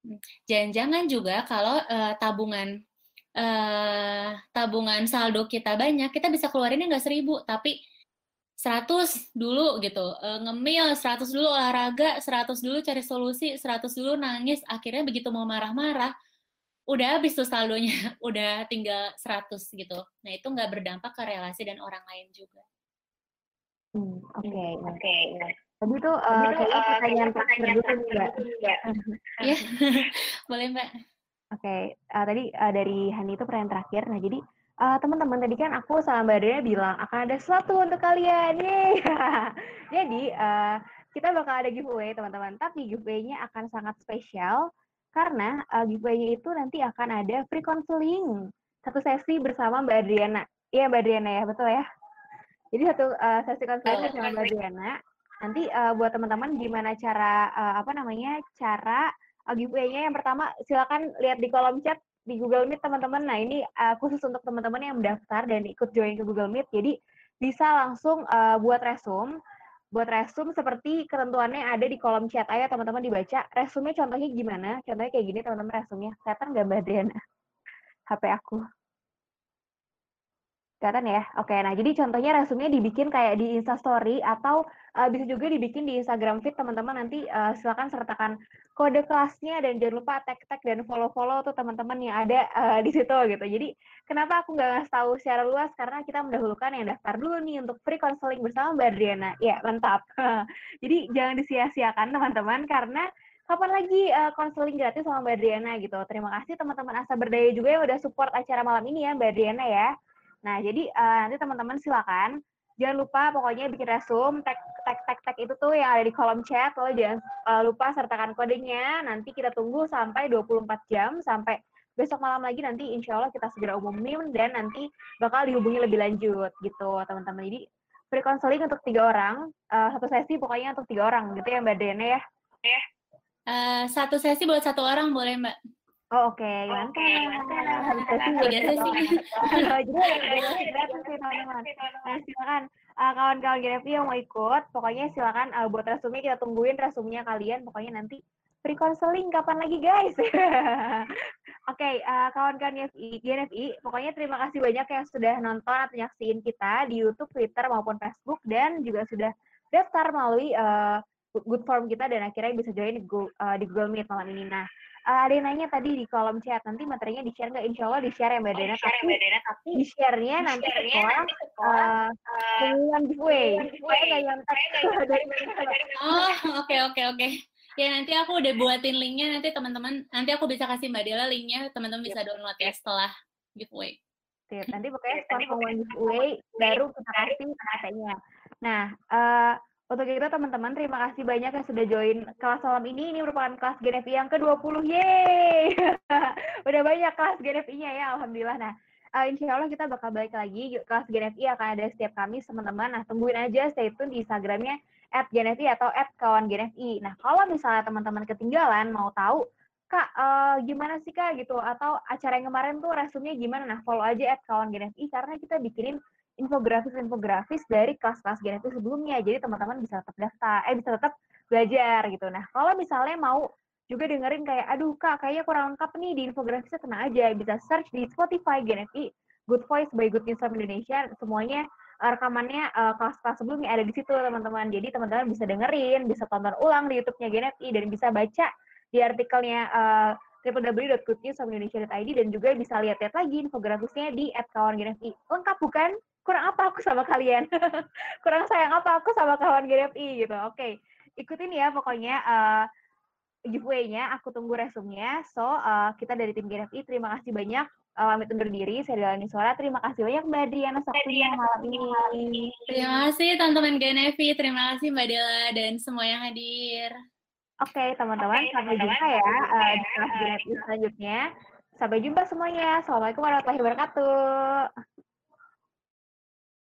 Hmm, jangan-jangan juga kalau uh, tabungan uh, tabungan saldo kita banyak, kita bisa keluarinnya nggak seribu, tapi 100 dulu gitu, uh, ngemil 100 dulu olahraga, 100 dulu cari solusi, 100 dulu nangis, akhirnya begitu mau marah-marah, udah habis tuh saldonya, *laughs* udah tinggal 100 gitu. Nah, itu nggak berdampak ke relasi dan orang lain juga. Hmm, oke, okay, oke. Okay. Tadi tuh uh, kayaknya uh, pertanyaan terakhir dulu Mbak. *laughs* Iya, *laughs* boleh Mbak. Oke, okay, uh, tadi uh, dari Hani itu pertanyaan terakhir. Nah, jadi uh, teman-teman tadi kan aku sama Mbak Dena bilang akan ada sesuatu untuk kalian. Yeay. jadi uh, kita bakal ada giveaway teman-teman, tapi giveaway-nya akan sangat spesial karena uh, giveaway-nya itu nanti akan ada free counseling satu sesi bersama Mbak Adriana. Iya Mbak Adriana ya, betul ya? Jadi satu uh, sesi counseling bersama Mbak Adriana. Nanti uh, buat teman-teman gimana cara uh, apa namanya? cara uh, giveaway-nya yang pertama silakan lihat di kolom chat di Google Meet teman-teman. Nah, ini uh, khusus untuk teman-teman yang mendaftar dan ikut join ke Google Meet. Jadi bisa langsung uh, buat resume buat resume seperti ketentuannya ada di kolom chat. Ayo teman-teman dibaca. Resume contohnya gimana? Contohnya kayak gini teman-teman resume-nya. Kelihatan nggak Mbak Adriana? *laughs* HP aku. Kelihatan ya? Oke, nah jadi contohnya resume dibikin kayak di Instastory atau uh, bisa juga dibikin di Instagram feed teman-teman nanti uh, silakan sertakan kode kelasnya dan jangan lupa tag-tag dan follow-follow tuh teman-teman yang ada uh, di situ gitu. Jadi kenapa aku nggak ngasih tahu secara luas karena kita mendahulukan yang daftar dulu nih untuk free counseling bersama Mbak Adriana. Ya, mantap. *laughs* jadi jangan disia-siakan teman-teman karena kapan lagi konseling uh, gratis sama Mbak Adriana gitu. Terima kasih teman-teman Asa Berdaya juga yang udah support acara malam ini ya Mbak Adriana ya. Nah, jadi uh, nanti teman-teman silakan jangan lupa pokoknya bikin resume tag tag tag tag itu tuh yang ada di kolom chat lo jangan uh, lupa sertakan kodenya. Nanti kita tunggu sampai 24 jam sampai besok malam lagi nanti insya Allah kita segera umumin dan nanti bakal dihubungi lebih lanjut gitu teman-teman. Jadi free counseling untuk tiga orang uh, satu sesi pokoknya untuk tiga orang gitu ya mbak Dene ya? Uh, satu sesi buat satu orang boleh mbak Oh, oke, okay. mantap. Harus sesi Tiga sesi. Jadi ada gratis sih, teman-teman. Nah, silakan uh, kawan-kawan GNFP yang mau ikut, pokoknya silakan uh, buat resume kita tungguin resumenya kalian. Pokoknya nanti free counseling kapan lagi, guys? *laughs* Oke, okay, uh, kawan-kawan GNFI, GNFI, pokoknya terima kasih banyak yang sudah nonton atau nyaksiin kita di YouTube, Twitter, maupun Facebook, dan juga sudah daftar melalui uh, good form kita dan akhirnya bisa join di Google, uh, di Google Meet malam ini. Nah, uh, ada yang nanya tadi di kolom chat nanti materinya di share nggak? Insya Allah di share ya mbak Dena tapi, tapi di share-nya nanti setelah uh, pengumuman giveaway. saya nggak yang dari oh oke oke oke. Ya nanti aku udah buatin linknya. Nanti teman-teman nanti aku bisa kasih mbak Dela linknya. Teman-teman bisa download ya setelah giveaway. Nanti pokoknya setelah pengumuman giveaway baru kita kasih katanya. Nah, uh, untuk itu teman-teman, terima kasih banyak yang sudah join kelas malam ini. Ini merupakan kelas GNFI yang ke-20. Yeay! *laughs* Udah banyak kelas GNFI-nya ya, Alhamdulillah. Nah, uh, insya Allah kita bakal balik lagi. Kelas GNFI akan ada setiap Kamis, teman-teman. Nah, tungguin aja, stay tune di Instagramnya at GNFI atau at kawan GNFI. Nah, kalau misalnya teman-teman ketinggalan, mau tahu, Kak, uh, gimana sih Kak gitu? Atau acara yang kemarin tuh resumnya gimana? Nah, follow aja at kawan GNFI karena kita bikinin infografis-infografis dari kelas-kelas genetik sebelumnya. Jadi teman-teman bisa tetap daftar, eh bisa tetap belajar gitu. Nah, kalau misalnya mau juga dengerin kayak, aduh kak, kayaknya kurang lengkap nih di infografisnya, kena aja. Bisa search di Spotify GNFI, Good Voice by Good News from Indonesia. Semuanya uh, rekamannya uh, kelas-kelas sebelumnya ada di situ teman-teman. Jadi teman-teman bisa dengerin, bisa tonton ulang di YouTube-nya GNFI, dan bisa baca di artikelnya uh, dan juga bisa lihat-lihat lagi infografisnya di kawan GNFI. Lengkap bukan? Kurang apa aku sama kalian *laughs* kurang sayang apa aku sama kawan GDFI gitu oke okay. ikutin ya pokoknya uh, giveaway-nya aku tunggu resumnya so uh, kita dari tim GDFI terima kasih banyak uh, undur diri saya Delani Suara terima kasih banyak Mbak Adriana waktunya malam ini terima kasih teman-teman GNFI terima kasih Mbak Dela dan semua yang hadir Oke, okay, teman-teman, okay, sampai jumpa ya uh, di kelas GNFI selanjutnya. Sampai jumpa semuanya. Assalamualaikum warahmatullahi wabarakatuh.